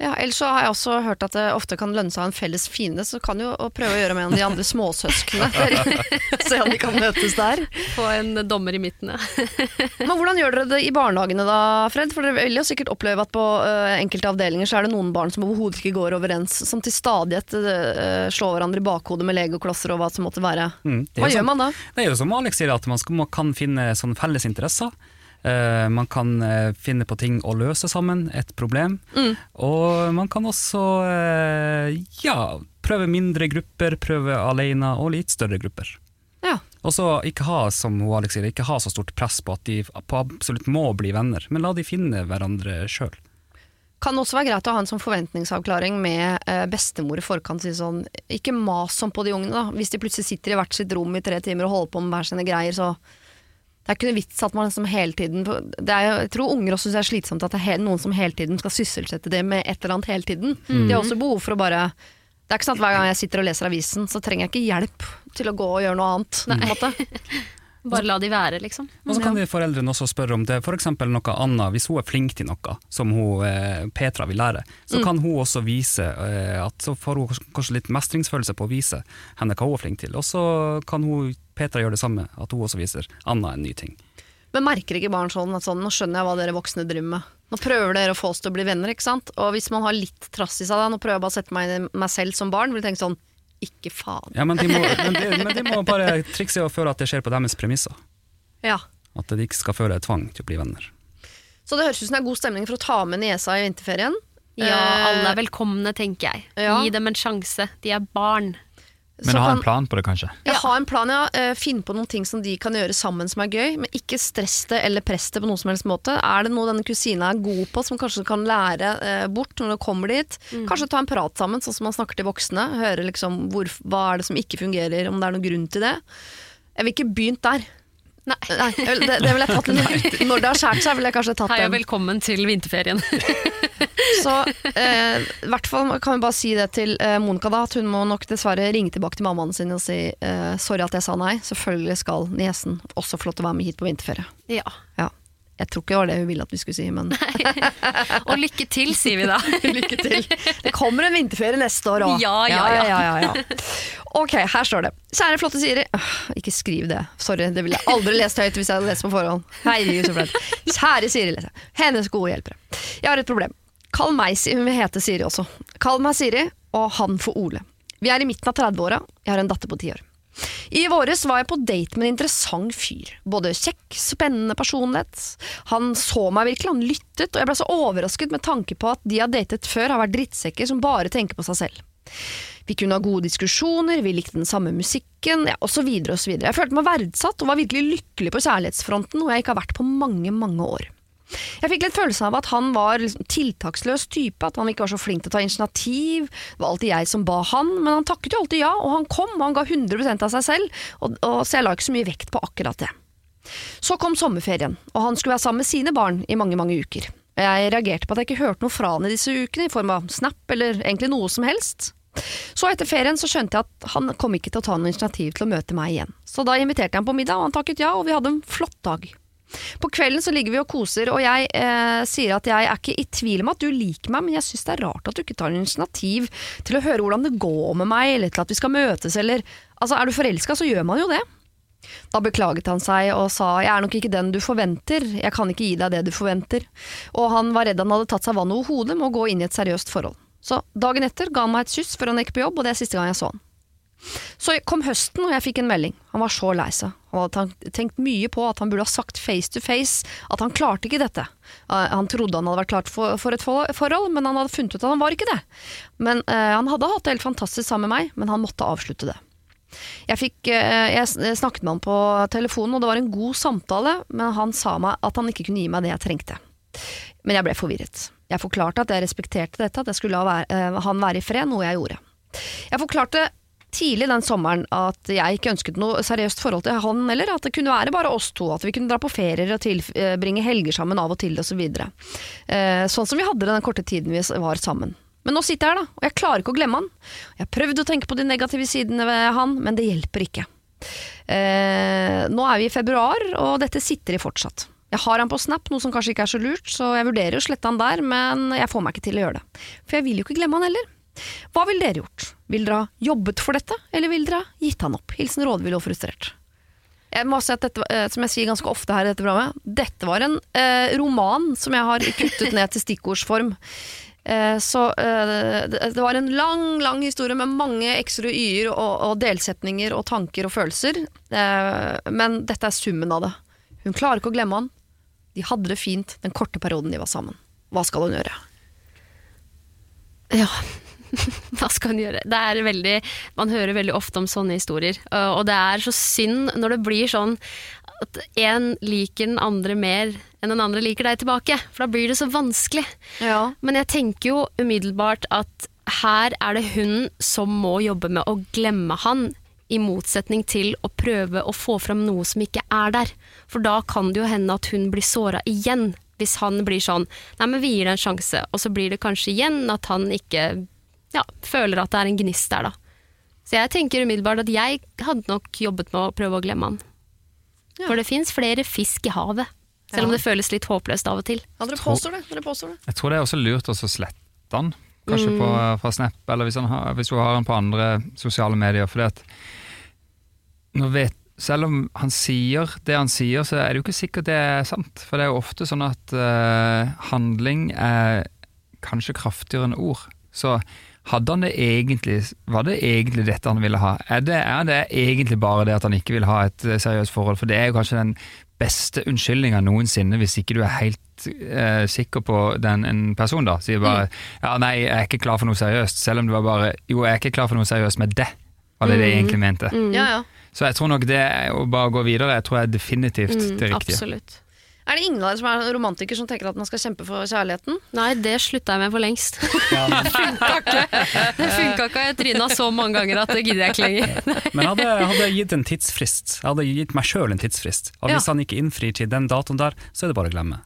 Ja, ellers så har jeg også hørt at det ofte kan lønne seg å ha en felles fiende, så kan jo prøve å gjøre med en av de andre småsøsknene. (laughs) Se om de kan møtes der. Få en dommer i midten, ja. (laughs) Men hvordan gjør dere det i barnehagene da, Fred? For dere vil jo sikkert oppleve at på øh, enkelte avdelinger så er det noen barn som overhodet ikke går overens, som til stadighet øh, slår hverandre i bakhodet med legoklosser og hva som måtte være. Mm, Hva gjør som, man da? Det er jo som Alex sier, at man, skal, man kan finne sånne felles interesser. Eh, man kan uh, finne på ting å løse sammen, et problem. Mm. Og man kan også uh, ja, prøve mindre grupper, prøve alene og litt større grupper. Ja. Og så ikke ha som hun Alex sier, ikke ha så stort press på at de på absolutt må bli venner, men la de finne hverandre sjøl. Kan også være greit å ha en sånn forventningsavklaring med bestemor i forkant. Si sånn, ikke mas sånn på de ungene. da. Hvis de plutselig sitter i hvert sitt rom i tre timer og holder på med hver sine greier, så det er ikke noe vits at man liksom hele tiden det er, Jeg tror unger også synes det er slitsomt at det er noen som hele tiden skal sysselsette det med et eller annet hele tiden. De har også behov for å bare Det er ikke sant hver gang jeg sitter og leser avisen, så trenger jeg ikke hjelp til å gå og gjøre noe annet. Måte. (laughs) Bare la de være, liksom. Og så kan de foreldrene også spørre om det er f.eks. noe annet, hvis hun er flink til noe som hun, eh, Petra vil lære, så kan hun også vise eh, at så får hun kanskje litt mestringsfølelse på å vise henne hva hun er flink til. Og så kan hun, Petra gjøre det samme, at hun også viser Anna en ny ting. Men merker ikke barn sånn at sånn, nå skjønner jeg hva dere voksne driver med. Nå prøver dere å få oss til å bli venner, ikke sant? Og hvis man har litt trass i seg da, nå prøver jeg bare å sette meg inn i meg selv som barn, vil jeg tenke sånn, ikke faen. Ja, men de må, (laughs) men de, men de må bare trikse og føle at det skjer på deres premisser. Ja. At de ikke skal føle tvang til å bli venner. Så det høres ut som det er god stemning for å ta med niesa i vinterferien. Ja, Eh, alle er velkomne, tenker jeg. ja. Gi dem en sjanse. De er barn. Men å ha en plan på det, kanskje. Ja, ha en plan, ja. Eh, Finn på noen ting som de kan gjøre sammen som er gøy, men ikke stress det eller press det på noen som helst måte. Er det noe denne kusina er god på, som kanskje kan lære eh, bort når du kommer dit? Kanskje ta en prat sammen, sånn som man snakker til voksne. Høre liksom hvor, hva er det som ikke fungerer, om det er noen grunn til det. Jeg vil ikke begynt der. Nei. Nei, det, det ville jeg tatt (laughs) Når det har skjært seg, vil jeg kanskje tatt Hei og velkommen til vinterferien. (laughs) Så eh, i hvert fall kan vi bare si det til eh, Monica da, at hun må nok dessverre ringe tilbake til mammaen sin og si eh, sorry at jeg sa nei. Selvfølgelig skal niesen også få lov til å være med hit på vinterferie. Ja. Ja. Jeg tror ikke det var det hun ville at vi skulle si, men Og lykke til, sier vi da. (laughs) lykke til. Det kommer en vinterferie neste år òg. Ja, ja, ja. ja, ja, ja. Ok, her står det. Kjære flotte Siri. Åh, ikke skriv det. Sorry, det ville jeg aldri lest høyt hvis jeg hadde lest på forhånd. Herregud, så flaut. Kjære Siri, leser jeg. Hennes gode hjelpere. Jeg har et problem. Kall meg Siri. Hun vil hete Siri også. Kall meg Siri, og han for Ole. Vi er i midten av 30-åra. Jeg har en datter på ti år. I våres var jeg på date med en interessant fyr. Både kjekk, spennende personlighet. Han så meg virkelig, han lyttet, og jeg ble så overrasket med tanke på at de jeg har datet før, har vært drittsekker som bare tenker på seg selv. Vi kunne ha gode diskusjoner, vi likte den samme musikken, ja, osv. osv. Jeg følte meg verdsatt og var virkelig lykkelig på kjærlighetsfronten, noe jeg ikke har vært på mange, mange år. Jeg fikk litt følelsen av at han var liksom tiltaksløs type, at han ikke var så flink til å ta initiativ. Det var alltid jeg som ba han, men han takket jo alltid ja, og han kom, og han ga 100% av seg selv, og, og, så jeg la ikke så mye vekt på akkurat det. Så kom sommerferien, og han skulle være sammen med sine barn i mange, mange uker. Jeg reagerte på at jeg ikke hørte noe fra han i disse ukene, i form av snap eller egentlig noe som helst. Så etter ferien så skjønte jeg at han kom ikke til å ta noe initiativ til å møte meg igjen. Så da inviterte jeg ham på middag, og han takket ja, og vi hadde en flott dag. På kvelden så ligger vi og koser, og jeg eh, sier at jeg er ikke i tvil om at du liker meg, men jeg syns det er rart at du ikke tar initiativ til å høre hvordan det går med meg, eller til at vi skal møtes, eller Altså, er du forelska, så gjør man jo det. Da beklaget han seg og sa jeg er nok ikke den du forventer, jeg kan ikke gi deg det du forventer, og han var redd han hadde tatt seg vann over hodet med å gå inn i et seriøst forhold. Så dagen etter ga han meg et kyss før han gikk på jobb, og det er siste gang jeg så han. Så kom høsten, og jeg fikk en melding. Han var så lei seg. Han hadde tenkt- mye på at han burde ha sagt face to face at han klarte ikke dette. Eh, Han trodde han hadde vært klart for, et forhold, men han hadde funnet ut at han var ikke det. Men eh, Han hadde hatt det helt fantastisk sammen med meg, men han måtte avslutte det. Jeg, fikk, eh, jeg jeg snakket med han på telefonen, og det var en god samtale, men han sa meg at han ikke kunne gi meg det jeg trengte. Men jeg ble forvirret. Jeg forklarte at jeg respekterte dette, at jeg skulle la være, eh, han være i fred, noe jeg gjorde. Jeg forklarte tidlig den sommeren at jeg ikke ønsket noe seriøst forhold til han heller, at det kunne være bare oss to, at vi kunne dra på ferier og tilbringe helger sammen av og til osv. videre. sånn som vi hadde det den korte tiden vi var sammen. Men nå sitter jeg her, da, og jeg klarer ikke å glemme han. Jeg har prøvd å tenke på de negative sidene ved han, men det hjelper ikke. Eh, nå er vi i februar, og dette sitter i fortsatt. Jeg har han på Snap, noe som kanskje ikke er så lurt, så jeg vurderer å slette han der, men jeg får meg ikke til å gjøre det. For jeg vil jo ikke glemme han heller. Hva ville dere gjort? Vil dere ha jobbet for dette, eller vil dere ha gitt han opp? Hilsen rådvill og frustrert. Jeg må si at dette, eh, som jeg sier ganske ofte her i dette programmet, dette var en eh, roman som jeg har kuttet ned til stikkordsform. Eh, så eh, det, det var en lang, lang historie med mange x-er og y-er og, og delsetninger og tanker og følelser. Eh, men dette er summen av det. Hun klarer ikke å glemme han. De hadde det fint den korte perioden de var sammen. Hva skal hun gjøre? Ja, (laughs) hva skal hun gjøre? Det er veldig, man hører veldig ofte om sånne historier, og det er så synd når det blir sånn at en liker den andre mer enn den andre liker deg tilbake, for da blir det så vanskelig. Ja. Men jeg tenker jo umiddelbart at her er det hun som må jobbe med å glemme han, i motsetning til å prøve å få fram noe som ikke er der. For da kan det jo hende at hun blir såra igjen, hvis han blir sånn Nei, men vi gir det en sjanse, og så blir det kanskje igjen at han ikke ja, føler at det er en gnist der, da. Så jeg tenker umiddelbart at jeg hadde nok jobbet med å prøve å glemme han. Ja. For det fins flere fisk i havet, selv om det føles litt håpløst av og til. Ja, dere påstår det. Dere påstår det. Jeg tror det er også lurt å slette han. kanskje på, fra Snap, eller hvis, han har, hvis hun har han på andre sosiale medier. fordi at vet, selv om han sier det han sier, så er det jo ikke sikkert det er sant. For det er jo ofte sånn at uh, handling er kanskje kraftigere enn ord. Så hadde han det egentlig, var det egentlig dette han ville ha? Er det, er det egentlig bare det at han ikke vil ha et eh, seriøst forhold? For det er jo kanskje den beste unnskyldninga noensinne hvis ikke du er helt eh, sikker på den en person, da. Sier bare ja, nei, jeg er ikke klar for noe seriøst. Selv om det var bare jo, jeg er ikke klar for noe seriøst med det. Var det det jeg egentlig mente? Mm. Ja, ja. Så jeg tror nok det å bare gå videre, jeg tror jeg er definitivt Mm, det riktige. absolutt. Er det ingen av dere som er romantiker som tenker at man skal kjempe for kjærligheten? Nei, det slutta jeg med for lengst. (laughs) Ja, men- Det funka ikke, jeg tryna så mange ganger at det gidder jeg ikke lenger. (laughs) Men jeg hadde, jeg hadde gitt en tidsfrist. Jeg hadde gitt meg sjøl en tidsfrist. Og hvis Ja. han ikke innfrir til den datoen der, så er det bare å glemme.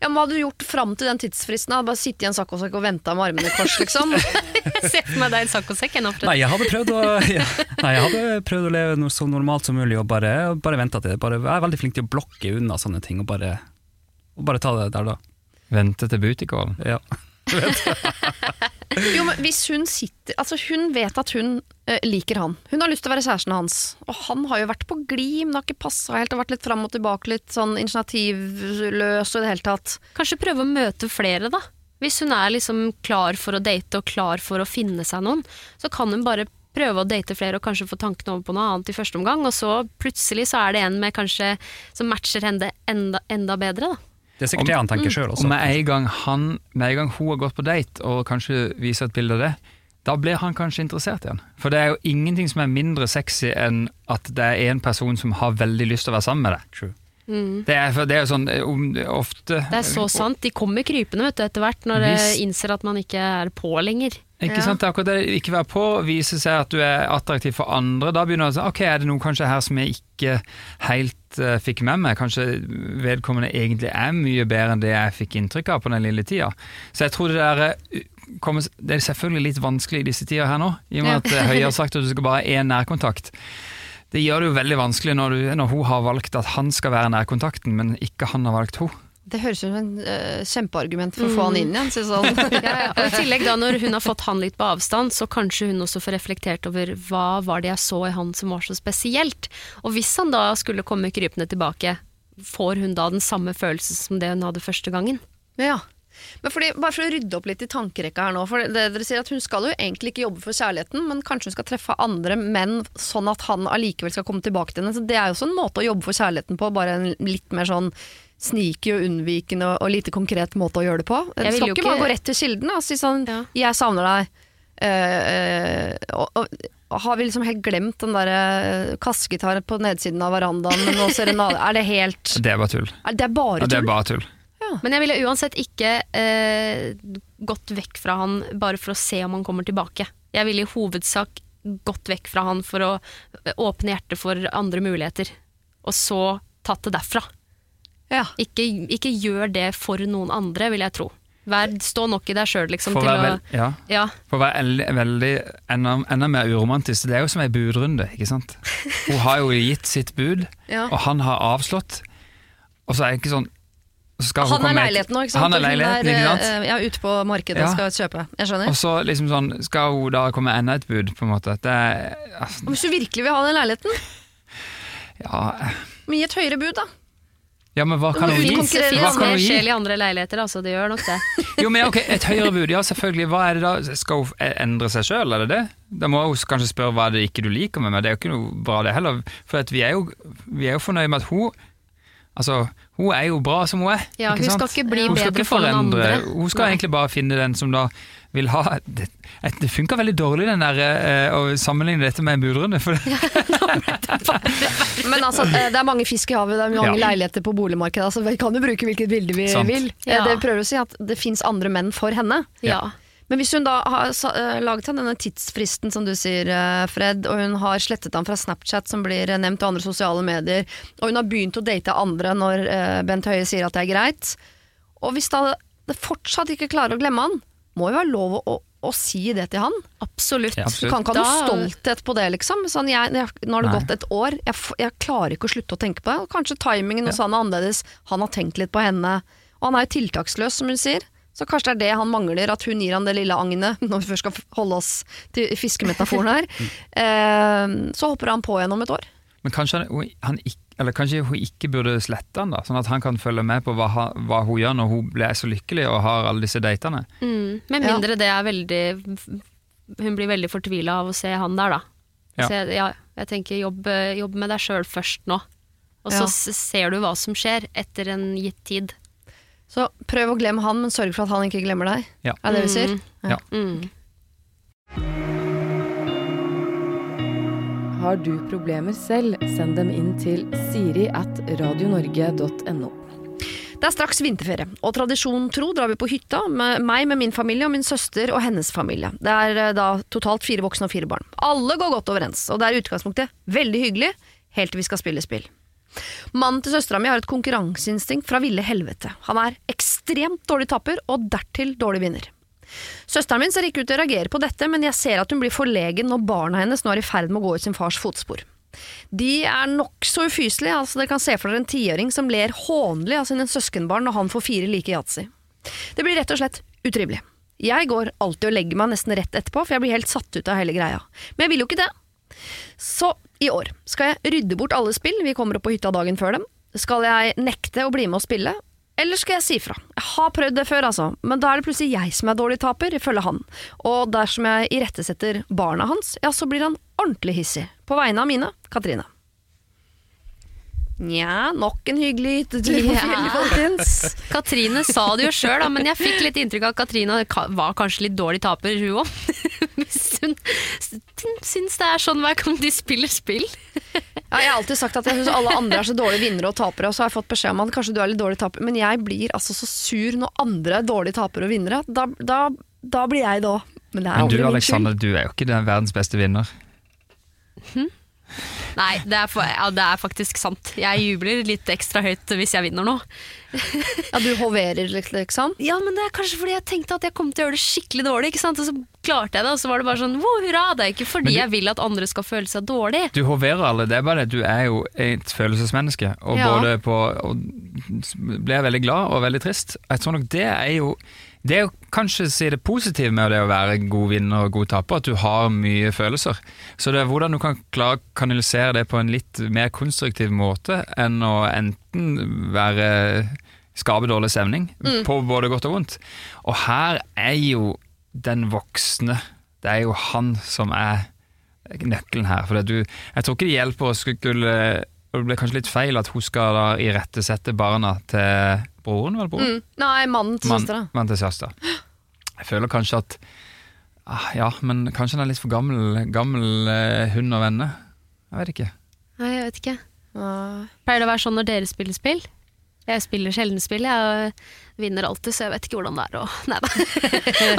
Ja, men Hva hadde du gjort fram til den tidsfristen? Bare sitte i en saccosekk og venta med armene i kors, liksom? (laughs) ser for meg deg i en saccosekk. ennå. nå, Nei, jeg hadde prøvd å, (laughs) ja, nei, jeg hadde prøvd å leve noe så normalt som mulig og bare, bare vente til det. Bare, jeg er veldig flink til å blokke unna sånne ting og bare, og bare ta det der da. Vente til butikålen. Ja. (laughs) Jo, men hvis hun sitter Altså, hun vet at hun liker han. Hun har lyst til å være kjæresten hans. Og han har jo vært på glid, men har ikke passa helt. Og vært litt fram og tilbake, litt sånn initiativløs og i det hele tatt. Kanskje prøve å møte flere, da. Hvis hun er liksom klar for å date og klar for å finne seg noen, så kan hun bare prøve å date flere og kanskje få tankene over på noe annet i første omgang, og så plutselig så er det en med kanskje som matcher henne enda, enda bedre, da. Det er sikkert det han tenker sjøl også. Og med en, gang han, med en gang hun har gått på date og kanskje viser et bilde av det, da blir han kanskje interessert igjen. For det er jo ingenting som er mindre sexy enn at det er en person som har veldig lyst til å være sammen med deg. True. Det er, det er sånn um, ofte Det er så sant. De kommer krypende vet du, etter hvert, når de innser at man ikke er på lenger. Ikke Ja. sant, det er akkurat det. Ikke være på, vise seg at du er attraktiv for andre. Da begynner du å si ok, er det noe kanskje her som jeg ikke helt uh, fikk med meg? Kanskje vedkommende egentlig er mye bedre enn det jeg fikk inntrykk av på den lille tida. Så jeg tror det der kommer, Det er selvfølgelig litt vanskelig i disse tider her nå, i og med at eh, Høie har sagt at du skal bare ha én nærkontakt. Det gjør det jo veldig vanskelig når, du, når hun har valgt at han skal være nærkontakten, men ikke han har valgt hun. Det høres ut som en uh, kjempeargument for å få han inn igjen. Sånn. (laughs) Ja, ja. Og I tillegg da, når hun har fått han litt på avstand, så kanskje hun også får reflektert over hva var det jeg så i han som var så spesielt. Og hvis han da skulle komme krypende tilbake, får hun da den samme følelsen som det hun hadde første gangen? Ja. Men fordi, bare for å rydde opp litt i tankerekka her nå. For det, dere sier at Hun skal jo egentlig ikke jobbe for kjærligheten, men kanskje hun skal treffe andre menn sånn at han allikevel skal komme tilbake til henne. Så Det er jo også en måte å jobbe for kjærligheten på, bare en litt mer sånn sneaky og unnvikende og, lite konkret måte å gjøre det på. Du skal ikke ikke- bare gå rett til kilden og si sånn Ja. 'jeg savner deg'. Uh, uh, og, og, har vi liksom helt glemt den derre kassegitar på nedsiden av verandaen med noe serenade? Er det helt (laughs) Det er bare tull. er Det er bare Ja, det er bare tull. Men jeg ville uansett ikke eh, gått vekk fra han bare for å se om han kommer tilbake. Jeg ville i hovedsak gått vekk fra han for å åpne hjertet for andre muligheter, og så tatt det derfra. Ja. Ikke, ikke gjør det for noen andre, vil jeg tro. Vær, stå nok i deg sjøl, liksom, For å til være, å vel, ja. Ja. For å være veldig, veldig enda, enda mer uromantisk, det er jo som ei budrunde, ikke sant? (laughs) Hun har jo gitt sitt bud, Ja. og han har avslått. Og så er det ikke sånn Han er leiligheten nå, ikke sant? Han er leiligheten, ikke sant? eh, ja, ute på markedet Ja. skal kjøpe. Jeg skjønner. Og så liksom sånn, skal hun da komme enda et bud, på en måte. Det altså, Hvis du virkelig vil ha den leiligheten, ja, men gi et høyere bud, da. ja, men hva kan hun gi? Hva kan hun gi? sjel i andre leiligheter, altså. Det gjør nok det. Jo, men ok, Et høyere bud, ja selvfølgelig. Hva er det da? Skal hun endre seg sjøl, er det det? Da må hun kanskje spørre hva det ikke du liker med meg. Det er jo ikke noe bra det heller. For vi, er jo, vi er jo fornøyd med at hun Altså, hun er jo bra som hun er. Ja, ikke hun sant? skal ikke bli hun bedre ikke for den andre. Hun skal Nei. egentlig bare finne den som da vil ha Det, det funka veldig dårlig den der eh, å sammenligne dette med en budrunde. (laughs) Ja, Men altså, eh, det er mange fisk i havet, det er mange Ja. leiligheter på boligmarkedet. Altså, vi kan jo bruke hvilket bilde vi Sant. vil. Eh, Ja. Det prøver å si at det fins andre menn for henne. Ja. Men hvis hun da har eh, laget seg denne tidsfristen, som du sier, eh, Fred, og hun har slettet ham fra Snapchat, som blir eh, nevnt, og andre sosiale medier, og hun har begynt å date andre når Bent Høie sier at det er greit, og hvis da det fortsatt ikke klarer å glemme han, må jo være lov å, å, si det til han. Absolutt. Ja, Du kan ikke ha noe stolthet på det, liksom. Sånn, jeg, jeg, nå har det Nei. gått et år, jeg, jeg klarer ikke å slutte å tenke på det. Kanskje timingen hos han er annerledes, han har tenkt litt på henne. Og han er jo tiltaksløs, som hun sier. Så kanskje det er det han mangler, at hun gir han det lille agnet, (laughs) når vi først skal holde oss til fiskemetaforen her. (laughs) Eh, så hopper han på igjen om et år. Men kanskje han, han ikke eller kanskje hun ikke burde slette han da, sånn at han kan følge med på hva, hva hun gjør når hun blir så lykkelig og har alle disse datene. Mm. Med Ja. mindre det er veldig Hun blir veldig fortvila av å se han der, da. Ja. Så jeg, ja, jeg tenker jobb, jobb med deg sjøl først nå. Og så Ja. ser du hva som skjer etter en gitt tid. Så prøv å glemme han, men sørg for at han ikke glemmer deg. Ja. Er det det vi sier? Mm. Ja. Mm. Har du problemer selv, send dem inn til siri at radionorge.no. Det er straks vinterferie, og tradisjonen tro drar vi på hytta, med meg med min familie og min søster og hennes familie. Det er eh, da totalt fire voksne og fire barn. Alle går godt overens, og det er i utgangspunktet veldig hyggelig, helt til vi skal spille spill. Mannen til søstera mi har et konkurranseinstinkt fra ville helvete. Han er ekstremt dårlig tapper, og dertil dårlig vinner. Søsteren min ser ikke ut til å reagere på dette, men jeg ser at hun blir forlegen når barna hennes nå er i ferd med å gå i sin fars fotspor. De er nokså ufyselige, altså dere kan se for dere en tiåring som ler hånlig av sine søskenbarn når han får fire like yatzy. Det blir rett og slett utrivelig. Jeg går alltid og legger meg nesten rett etterpå, for jeg blir helt satt ut av hele greia. Men jeg vil jo ikke det. Så i år skal jeg rydde bort alle spill, vi kommer opp på hytta dagen før dem. Skal jeg nekte å bli med og spille, eller skal jeg si fra? Jeg har prøvd det før, altså, men da er det plutselig jeg som er dårlig taper, ifølge han. Og dersom jeg irettesetter barna hans, ja, så blir han ordentlig hissig. På vegne av mine, Katrine. Nja, nok en hyggelig hyttetur på fjellet, folkens. Katrine sa det jo sjøl, men jeg fikk litt inntrykk av at Katrine var kanskje litt dårlig taper, hun òg. (laughs) Hvis hun syns det er sånn hver gang de spiller spill. Ja, jeg har alltid sagt at jeg syns alle andre er så dårlige vinnere og tapere, og så har jeg fått beskjed om at kanskje du er litt dårlig taper, men jeg blir altså så sur når andre er dårlige tapere og vinnere. Da, da, da blir jeg det òg. Men det Men du. Alexander, du er jo ikke den verdens beste vinner. Nei, det er, for, ja, det er faktisk sant. Jeg jubler litt ekstra høyt hvis jeg vinner nå. Ja, du hoverer, liksom. Ja, men det er kanskje fordi jeg tenkte at jeg kom til å gjøre det skikkelig dårlig, ikke sant? og så klarte jeg det, og så var det bare sånn wow, hurra. Det er ikke fordi du- jeg vil at andre skal føle seg dårlig. Du hoverer alle, det er bare det du er jo et følelsesmenneske. Og Ja. både på og blir veldig glad og veldig trist. Jeg tror nok det er jo Det er jo kanskje si det positive med det å være god vinner og god taper, at du har mye følelser. Så det er hvordan du kan klare å kanalisere det på en litt mer konstruktiv måte enn å enten være skape dårlig stemning, på både godt og vondt. Og her er jo den voksne Det er jo han som er nøkkelen her. For du, jeg tror ikke det hjelper å skulle og Det blir kanskje litt feil at hun skal da irettesette barna til broren, vel broren? Mm. Nei, mannen til søstera. mann til søster. Jeg føler kanskje at ah, Ja, men kanskje han er litt for gammel, gammel eh, hund og venner. Jeg vet ikke. Nei, jeg vet ikke. Pleier det å være sånn når dere spiller spill? Jeg spiller sjelden spill, jeg vinner alltid, så jeg vet ikke hvordan det er å (laughs) Nei da.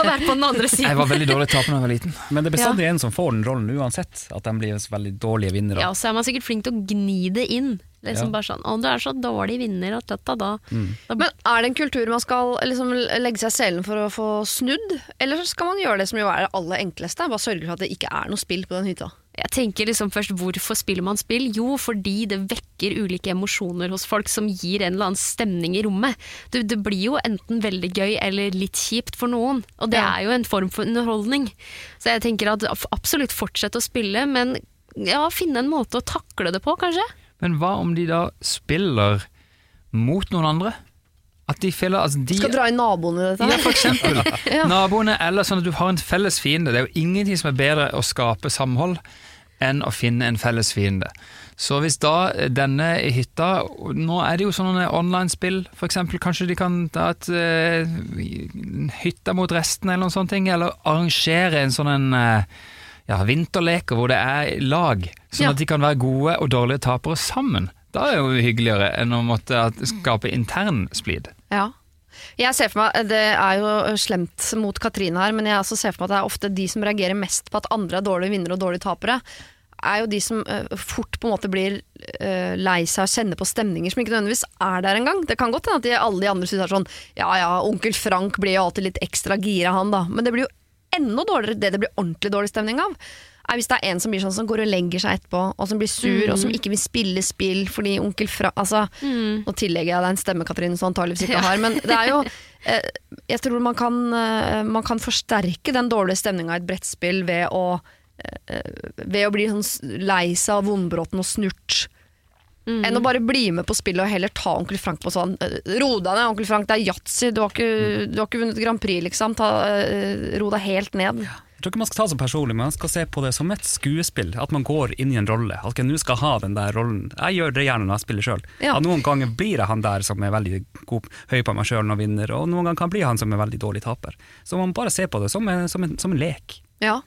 Å være på den andre siden. Jeg var veldig dårlig taper da jeg var liten. Men det er bestandig en som får den rollen uansett, at de blir veldig dårlige vinnere. Ja, så er man sikkert flink til å gni det inn. Liksom Ja. bare sånn 'Å, du er så dårlig vinner', og dette, da. da Men er det en kultur man skal liksom legge seg i selen for å få snudd, eller skal man gjøre det som jo er det aller enkleste? Bare sørge for at det ikke er noe spill på den hytta. Jeg tenker liksom først, Hvorfor spiller man spill? Jo, fordi det vekker ulike emosjoner hos folk som gir en eller annen stemning i rommet. Det, det blir jo enten veldig gøy eller litt kjipt for noen, og det Ja. er jo en form for underholdning. Så jeg tenker at absolutt fortsett å spille, men ja, finne en måte å takle det på, kanskje. Men hva om de da spiller mot noen andre? At de føler altså de, Skal dra inn naboene i dette Ja, for eksempel. (laughs) Ja. Naboene, eller sånn at du har en felles fiende. Det er jo ingenting som er bedre å skape samhold enn å finne en felles fiende. Så hvis da denne hytta Nå er det jo sånne online-spill, eksempel. Kanskje de kan ta et uh, hytta mot resten, eller noen sånne ting. Eller arrangere en sånn en uh, ja, vinterleker hvor det er lag, sånn Ja. at de kan være gode og dårlige tapere sammen. Da er det jo hyggeligere enn å måtte skape intern splid. Ja. Jeg ser for meg, Det er jo slemt mot Katrine her, men jeg også ser for meg at det er ofte de som reagerer mest på at andre er dårlige vinnere og dårlige tapere, er jo de som eh, fort på en måte blir eh, lei seg og kjenner på stemninger som ikke nødvendigvis er der engang. Det kan godt hende at de, alle de andre synes det er sånn Ja ja, onkel Frank blir jo alltid litt ekstra gira, han da. Men det blir jo enda dårligere det det blir ordentlig dårlig stemning av. Er hvis det er en som blir sånn som går og legger seg etterpå, og som blir sur, og som ikke vil spille spill fordi onkel Frank Altså, nå tillegger jeg deg en stemme, Katrine, som antakeligvis ikke Ja. har, men det er jo (laughs) eh, Jeg tror man kan, eh, man kan forsterke den dårlige stemninga i et brettspill ved å eh, ved å bli sånn lei seg av vondbråten og snurt. Enn å bare bli med på spillet og heller ta onkel Frank på sånn eh, Ro deg ned, onkel Frank, det er yatzy, du, har ikke- du har ikke vunnet Grand Prix, liksom. Ta, eh, ro deg helt ned. Jeg tror ikke man skal ta det så personlig, men man skal se på det som et skuespill. At man går inn i en rolle. At jeg nå skal ha den der rollen. Jeg gjør det gjerne når jeg spiller sjøl. Ja. Noen ganger blir jeg han der som er veldig god, høy på meg sjøl og vinner, og noen ganger kan jeg bli han som er veldig dårlig taper. Så man bare ser på det som en, som en, som en lek. Ja.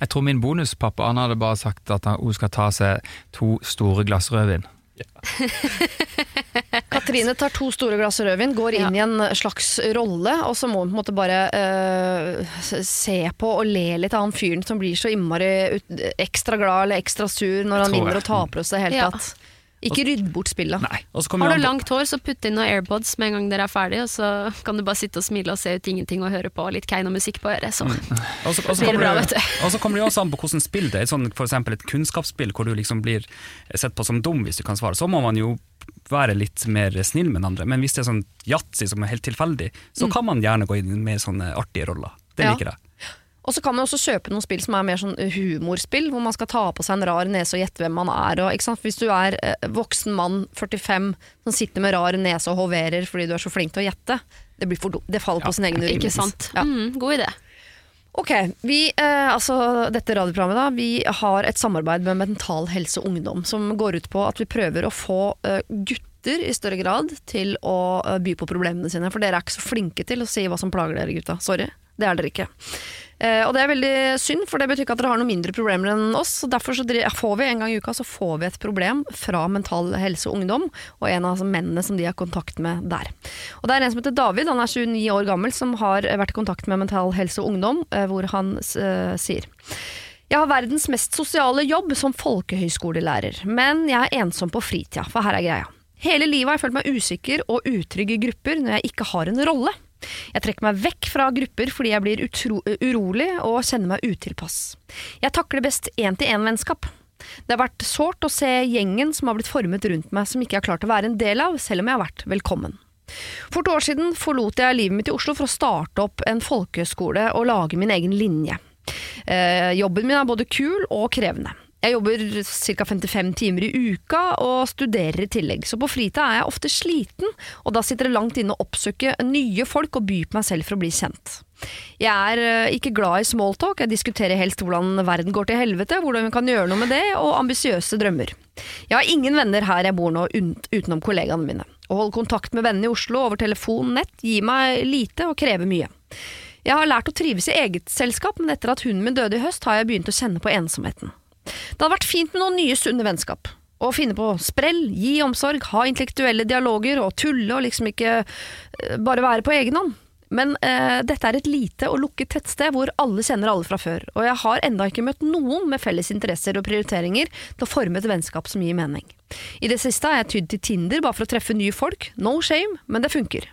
Jeg tror min bonuspappa han hadde bare sagt at hun skal ta seg to store glass rødvin. (laughs) Katrine tar to store glass rødvin, går inn i en slags rolle, og så må hun på en måte bare eh, se på og le litt av han fyren som blir så innmari ekstra glad eller ekstra sur når han vinner og taper hos det hele tatt. Ikke rydd bort spillet. Nei. Har du langt hår, så putt inn noen AirPods med en gang dere er ferdig, og så kan du bare sitte og smile og se ut ingenting og høre på litt Keiino-musikk på øret. Så. mm. så, også Blir det bra, vet du. og så kommer det jo også an på hvordan spill det er. Sånn, for eksempel et kunnskapsspill hvor du liksom blir sett på som dum hvis du kan svare. Så må man jo være litt mer snill med den andre. Men hvis det er sånn yatzy som er helt tilfeldig, så kan man gjerne gå inn med sånne artige roller. Det liker jeg. Og så kan man også kjøpe noen spill som er mer sånn humorspill, hvor man skal ta på seg en rar nese og gjette hvem man er. Og, ikke sant? Hvis du er eh, voksen mann, 45, som sitter med rar nese og hoverer fordi du er så flink til å gjette, det, blir for, det faller på sin egen Ikke sant. Ja. Mm, god idé. Ok, vi, eh, altså dette radioprogrammet da, vi har et samarbeid med Mental Helse Ungdom som går ut på at vi prøver å få eh, gutter i større grad til å eh, by på problemene sine, for dere er ikke så flinke til å si hva som plager dere gutta. Sorry, det er dere ikke. Eh, og det er veldig synd, for det betyr ikke at dere har noen mindre problemer enn oss. Så Derfor så får vi en gang i uka så får vi et problem fra Mental Helse og Ungdom, og en av mennene som de har kontakt med der. Og Det er en som heter David, han er 29 år gammel, som har vært i kontakt med Mental Helse og Ungdom, eh, hvor han uh, sier jeg har verdens mest sosiale jobb som folkehøyskolelærer, men jeg er ensom på fritida, for her er greia. Hele livet har jeg følt meg usikker og utrygg i grupper når jeg ikke har en rolle. Jeg trekker meg vekk fra grupper fordi jeg blir utro urolig og kjenner meg utilpass. Jeg takler best én-til-én-vennskap. Det har vært sårt å se gjengen som har blitt formet rundt meg som ikke har klart å være en del av, selv om jeg har vært velkommen. For to år siden forlot jeg livet mitt i Oslo for å starte opp en folkehøyskole og lage min egen linje. Eh, jobben min er både kul og krevende. Jeg jobber ca. 55 timer i uka og studerer i tillegg, så på fritida er jeg ofte sliten, og da sitter det langt inne å oppsøke nye folk og by på meg selv for å bli kjent. Jeg er eh, ikke glad i smalltalk, jeg diskuterer helst hvordan verden går til helvete, hvordan vi kan gjøre noe med det, og ambisiøse drømmer. Jeg har ingen venner her jeg bor nå utenom kollegaene mine. Å holde kontakt med vennene i Oslo over telefon, nett, gir meg lite og krever mye. Jeg har lært å trives i eget selskap, men etter at hunden min døde i høst, har jeg begynt å kjenne på ensomheten. Det hadde vært fint med noen nye sunne vennskap. Å finne på sprell, gi omsorg, ha intellektuelle dialoger og tulle og liksom ikke eh, bare være på egen hånd. Men eh, dette er et lite og lukket tettsted hvor alle kjenner alle fra før, og jeg har enda ikke møtt noen med felles interesser og prioriteringer til å forme et vennskap som gir mening. I det siste har jeg tydd til Tinder bare for å treffe nye folk. No shame, men det funker.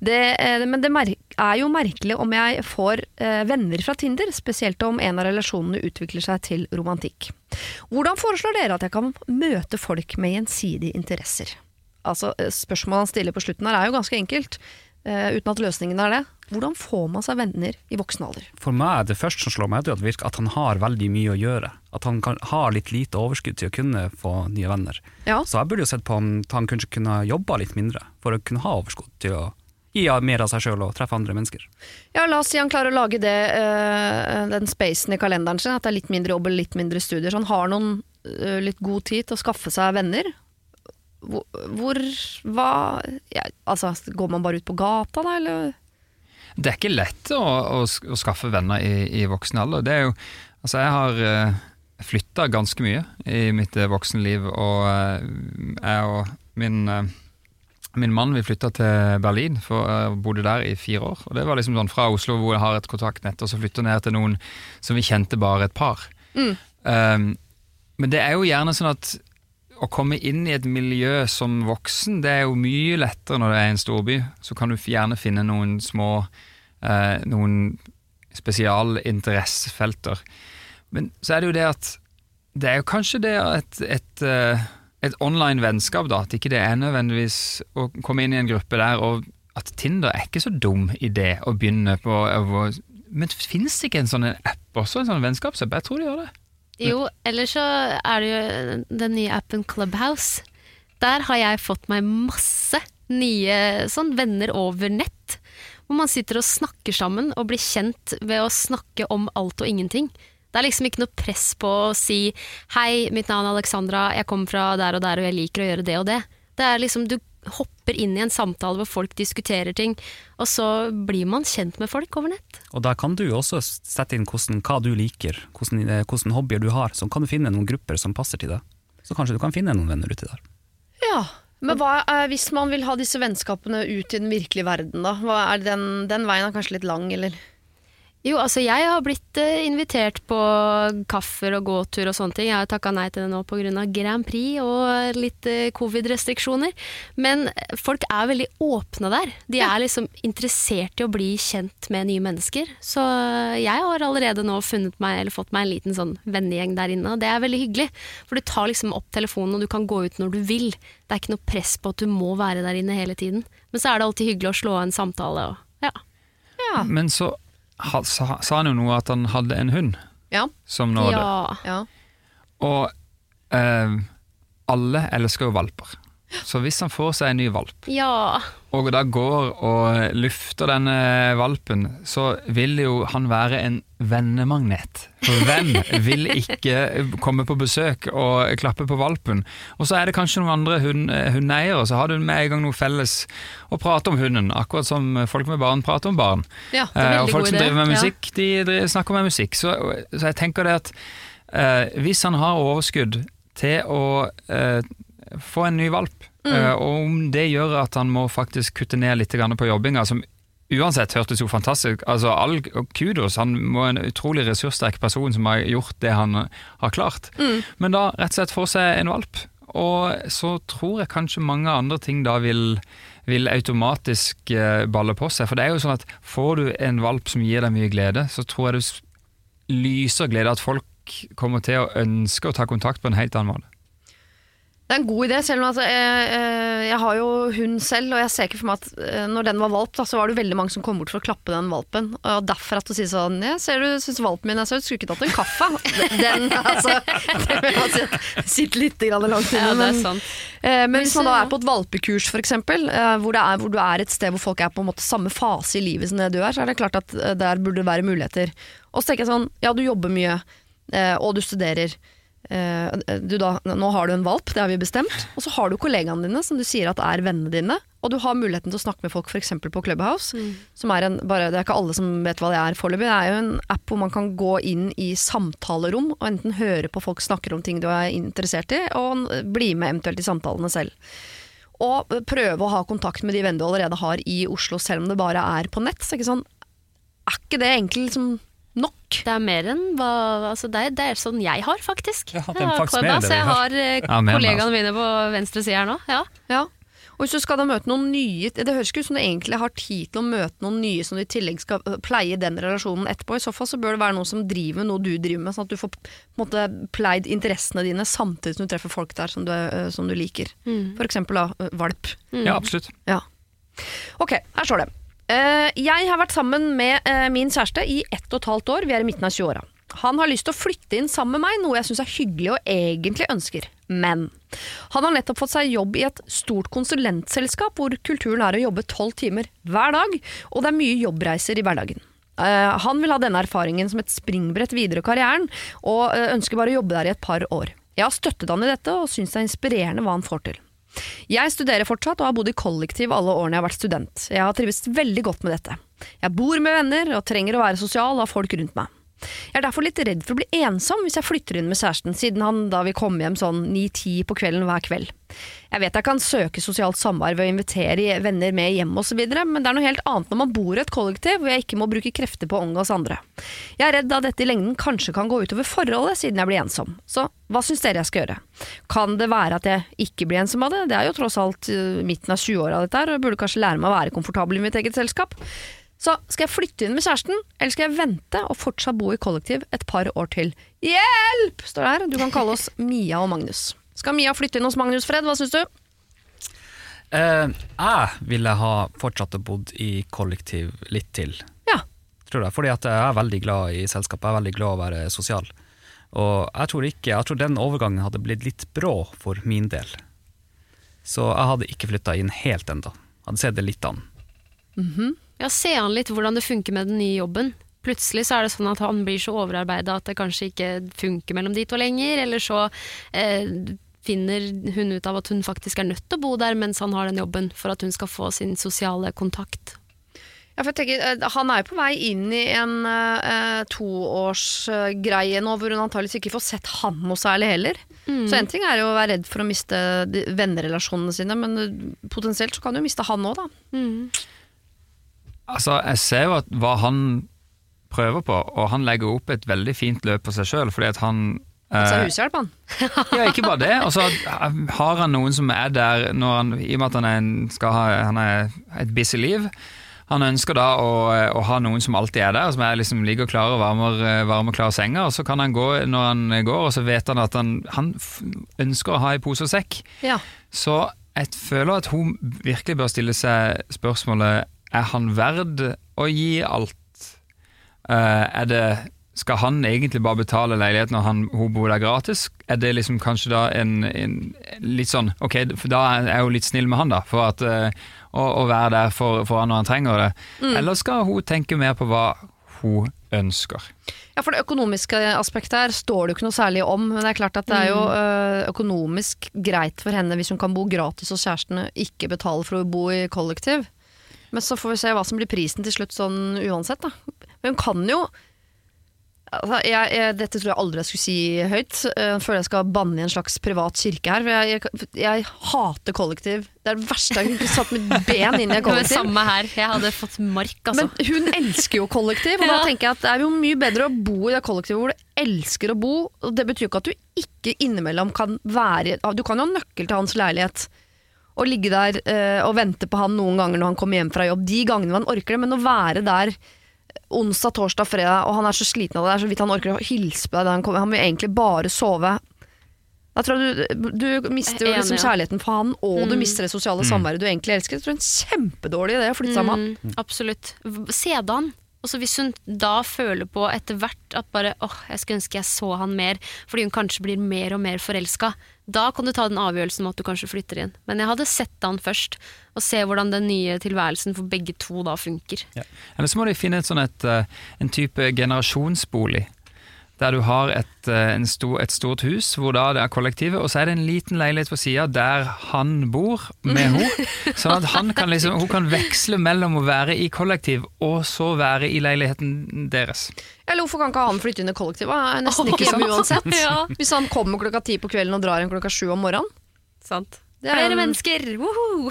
Det, eh, men det er jo merkelig om jeg får eh, venner fra Tinder, spesielt om en av relasjonene utvikler seg til romantikk. Hvordan foreslår dere at jeg kan møte folk med gjensidige interesser? Altså, eh, Spørsmålet han stiller på slutten her er jo ganske enkelt, eh, uten at løsningen er det. Hvordan får man seg venner i voksen alder? For meg, er det første som slår meg, er at, at han har veldig mye å gjøre. At han kan, har litt lite overskudd til å kunne få nye venner. Ja. Så jeg burde jo sett på om han kanskje kunne jobba litt mindre, for å kunne ha overskudd til å gi mer av seg sjøl og treffe andre mennesker. Ja, la oss si han klarer å lage det, uh, den spacen i kalenderen sin, at det er litt mindre jobb og litt mindre studier. Så han har noen uh, litt god tid til å skaffe seg venner. Hvor, hvor hva ja, Altså, går man bare ut på gata da, eller? Det er ikke lett å, å, å skaffe venner i, i voksen alder. Det er jo, altså jeg har uh, flytta ganske mye i mitt uh, voksenliv, og eh, jeg og min, eh, min mann vi flytta til Berlin, for jeg bodde der i fire år. Og Det var liksom sånn fra Oslo hvor jeg har et kontaktnett, og så flytta ned til noen som vi kjente bare et par. Mm. Um, men det er jo gjerne sånn at å komme inn i et miljø som voksen, det er jo mye lettere når det er en storby. Så kan du gjerne finne noen små eh, Noen spesialinteressefelter. Men så er det jo det at Det er jo kanskje det et, et, eh, et online vennskap, da. At ikke det er nødvendigvis å komme inn i en gruppe der, og at Tinder er ikke så dum idé å begynne på. å- Men finnes det ikke en sånn app også, en sånn vennskapsapp? Jeg tror de gjør det. Jo, eller så er det jo den nye appen Clubhouse. Der har jeg fått meg masse nye sånn venner over nett. Hvor man sitter og snakker sammen og blir kjent ved å snakke om alt og ingenting. Det er liksom ikke noe press på å si 'hei, mitt navn er Alexandra, jeg kommer fra der og der og jeg liker å gjøre det og det'. Det er liksom, Du hopper inn i en samtale hvor folk diskuterer ting, og så blir man kjent med folk over nett. Og der kan du også sette inn hvordan, hva du liker, hvordan, eh, hvordan hobbyer du har. Så kan du finne noen grupper som passer til deg. Så kanskje du kan finne noen venner uti der. Ja, Men hva, eh, hvis man vil ha disse vennskapene ut i den virkelige verden, da? Hva er den, den veien er kanskje litt lang, eller? Jo, altså jeg har blitt eh, invitert på kaffer og gåtur og sånne ting. Jeg har takka nei til det nå pga. Grand Prix og litt eh, covid-restriksjoner. Men eh, folk er veldig åpne der. De er liksom interessert i å bli kjent med nye mennesker. Så jeg har allerede nå funnet meg, eller fått meg en liten sånn vennegjeng der inne, og det er veldig hyggelig. For du tar liksom opp telefonen, og du kan gå ut når du vil. Det er ikke noe press på at du må være der inne hele tiden. Men så er det alltid hyggelig å slå av en samtale og ja. Ja. Men så ha, sa, sa han jo noe at han hadde en hund Ja. som nå ja. ja. Og eh, alle elsker jo valper. Så hvis han får seg en ny valp, Ja. og da går og lufter denne valpen, så vil jo han være en vennemagnet. For hvem (laughs) vil ikke komme på besøk og klappe på valpen? Og så er det kanskje noen andre hund, hundeeiere, så har du med en gang noe felles å prate om hunden. Akkurat som folk med barn prater om barn. ja. Eh, og folk som driver med musikk, de driver, snakker med musikk. Så, så jeg tenker det at eh, hvis han har overskudd til å eh, få en ny valp, Mm. eh, og om det gjør at han må faktisk kutte ned litt på jobbinga, som uansett hørtes jo fantastisk Altså all kudos, han må en utrolig ressurssterk person som har gjort det han har klart. Mm. Men da rett og slett få seg en valp. Og så tror jeg kanskje mange andre ting da vil, vil automatisk eh, balle på seg. For det er jo sånn at får du en valp som gir deg mye glede, så tror jeg du lyser glede at folk kommer til å ønske å ta kontakt på en helt annen måte. Det er en god idé, selv om at jeg, eh, jeg har jo hund selv, og jeg ser ikke for meg at eh, når den var valp, da, så var det veldig mange som kom bort for å klappe den valpen. Og derfor at du sier sånn Jeg ser du syns valpen min er søt, skulle ikke tatt en kaffe? (laughs) Den, altså (laughs) Det vil jeg si sitter litt langt inne. ja, men- Eh, Men hvis man da er på et valpekurs f.eks., hvor, er- hvor du er et sted hvor folk er på en måte samme fase i livet som det du er, så er det klart at eh, der burde det være muligheter. Og så tenker jeg sånn, ja du jobber mye, eh, og du studerer. Eh, Du da, nå har du en valp, det har vi bestemt. Og så har du kollegaene dine som du sier at er vennene dine. Og du har muligheten til å snakke med folk f.eks. på Clubhouse. Som er en, bare, det er ikke alle som vet hva det er foreløpig. Det er jo en app hvor man kan gå inn i samtalerom og enten høre på folk snakker om ting du er interessert i, og bli med eventuelt i samtalene selv. Og prøve å ha kontakt med de vennene du allerede har i Oslo, selv om det bare er på nett. Så ikke sånn, er ikke det egentlig liksom nok? Det er mer enn hva altså det, er, det er sånn jeg har, faktisk. Ja, det er Jeg har faktisk mer enn det vi jeg har. eh, enn kollegaene mine på venstre side her nå. Ja. Ja. Og hvis du skal da møte noen nye Det høres ikke ut som du egentlig har tid til å møte noen nye som du i tillegg skal øh, pleie den relasjonen etterpå. I så fall så bør det være noen som driver med noe du driver med, sånn at du får på en måte, pleid interessene dine samtidig som du treffer folk der som du, øh, som du liker. For eksempel da valp. Ja, absolutt. Ja. Ok, her står det. Eh, jeg har vært sammen med eh, min kjæreste i ett og et halvt år. Vi er i midten av 20-åra. Han har lyst til å flytte inn sammen med meg, noe jeg syns er hyggelig og egentlig ønsker. Men han har nettopp fått seg jobb i et stort konsulentselskap hvor kulturen er å jobbe tolv timer hver dag, og det er mye jobbreiser i hverdagen. Eh, han vil ha denne erfaringen som et springbrett videre i karrieren, og ønsker bare å jobbe der i et par år. Jeg har støttet han i dette, og syns det er inspirerende hva han får til. Jeg studerer fortsatt og har bodd i kollektiv alle årene jeg har vært student. Jeg har trives veldig godt med dette. Jeg bor med venner og trenger å være sosial og ha folk rundt meg. Jeg er derfor litt redd for å bli ensom hvis jeg flytter inn med kjæresten, siden han da vil komme hjem sånn 9-10 på kvelden hver kveld. Jeg vet jeg kan søke sosialt samvær ved å invitere venner med hjem osv., men det er noe helt annet når man bor i et kollektiv hvor jeg ikke må bruke krefter på å omgås andre. Jeg er redd at dette i lengden kanskje kan gå utover forholdet siden jeg blir ensom. Så hva syns dere jeg skal gjøre? Kan det være at jeg ikke blir ensom av det? Det er jo tross alt uh, midten av 20-åra dette her, og jeg burde kanskje lære meg å være komfortabel i mitt eget selskap. Så skal jeg flytte inn med kjæresten, eller skal jeg vente og fortsatt bo i kollektiv et par år til? Hjelp! står det her. Du kan kalle oss (laughs) Mia og Magnus. Skal Mia flytte inn hos Magnus Fred, hva syns du? Eh, jeg ville ha fortsatt å bodd i kollektiv litt til, Ja. tror jeg. Fordi at jeg er veldig glad i selskapet, jeg er veldig glad i å være sosial. Og jeg tror ikke, jeg tror den overgangen hadde blitt litt brå for min del. Så jeg hadde ikke flytta inn helt ennå. Hadde sett det litt an. Ja, se an litt hvordan det funker med den nye jobben. Plutselig så er det sånn at han blir så overarbeida at det kanskje ikke funker mellom de to lenger, eller så eh, finner hun ut av at hun faktisk er nødt til å bo der mens han har den jobben, for at hun skal få sin sosiale kontakt. Ja, for jeg tenker, eh, han er jo på vei inn i en eh, toårsgreie nå, hvor hun antakeligvis ikke får sett han noe særlig heller. Så en ting er jo å være redd for å miste vennerelasjonene sine, men eh, potensielt så kan du jo miste han òg, da. Mm. Altså, jeg ser jo at hva han prøver på, og han legger opp et veldig fint løp for seg sjøl, fordi at han Altså hushjelp, han. (laughs) Ja, ikke bare det. Og så har han noen som er der når han, i og med at han, en- skal ha, han er et busy liv. Han ønsker da å, å ha noen som alltid er der, som er liksom ligger klare og varmer, varmer klar senga. Og så kan han gå når han går, og så vet han at han, han ønsker å ha i pose og sekk. Ja. Så jeg føler at hun virkelig bør stille seg spørsmålet Er han verd å gi alt? Uh, er det skal han egentlig bare betale leiligheten når han, hun bor der gratis? Er det liksom kanskje da en, en litt sånn Ok, for da er jeg jo litt snill med han, da, for at, eh, å, å være der for, for han når han trenger det. Eller skal hun tenke mer på hva hun ønsker? Ja, for det økonomiske aspektet her står det jo ikke noe særlig om. Men det er klart at det er jo økonomisk greit for henne hvis hun kan bo gratis hos kjærestene, ikke betale for å bo i kollektiv. Men så får vi se hva som blir prisen til slutt sånn uansett, da. Men hun kan jo Altså, jeg, jeg, dette tror jeg aldri jeg skulle si høyt. Eh, Jeg føler jeg skal banne i en slags privat kirke her. For jeg, jeg, hater kollektiv. Det er det verste jeg kunne satt mitt ben inn i (laughs) kollektiv. samme her. Jeg hadde fått mark, altså. Men hun elsker jo kollektiv, og (laughs) da tenker jeg at det er jo mye bedre å bo i det kollektivet hvor du elsker å bo. Og det betyr jo ikke at du ikke innimellom kan være Du kan jo ha nøkkel til hans leilighet. Og ligge der eh, og vente på han noen ganger når han kommer hjem fra jobb. De gangene man orker det, men å være der onsdag, torsdag, fredag, og han er så sliten av det, det er så vidt han orker å hilse på deg han kommer. Han vil egentlig bare sove. Da tror jeg du, du mister jo liksom kjærligheten for han, og du Mm. mister det sosiale samværet du egentlig elsker. Jeg tror det er en kjempedårlig idé å flytte sammen. Mm, absolutt. V- Se det så hvis hun da føler på etter hvert at bare åh, jeg skulle ønske jeg så han mer, fordi hun kanskje blir mer og mer forelska, da kan du ta den avgjørelsen om at du kanskje flytter inn. Men jeg hadde sett han først, og se hvordan den nye tilværelsen for begge to da funker. Eller så må de finne et sånn et, eh, en type generasjonsbolig. Der du har et, eh, en stor, et stort hus hvor da det er kollektivet, og så er det en liten leilighet på sida der han bor med henne. (laughs) Sånn at han kan liksom, hun kan veksle mellom å være i kollektiv og så være i leiligheten deres. Eller hvorfor kan ikke han flytte inn i kollektivet? Han er nesten ikke hjemme uansett. (laughs) Hvis han kommer klokka ti på kvelden og drar igjen klokka sju om morgenen. Sant. Det er Flere en- mennesker! Woho!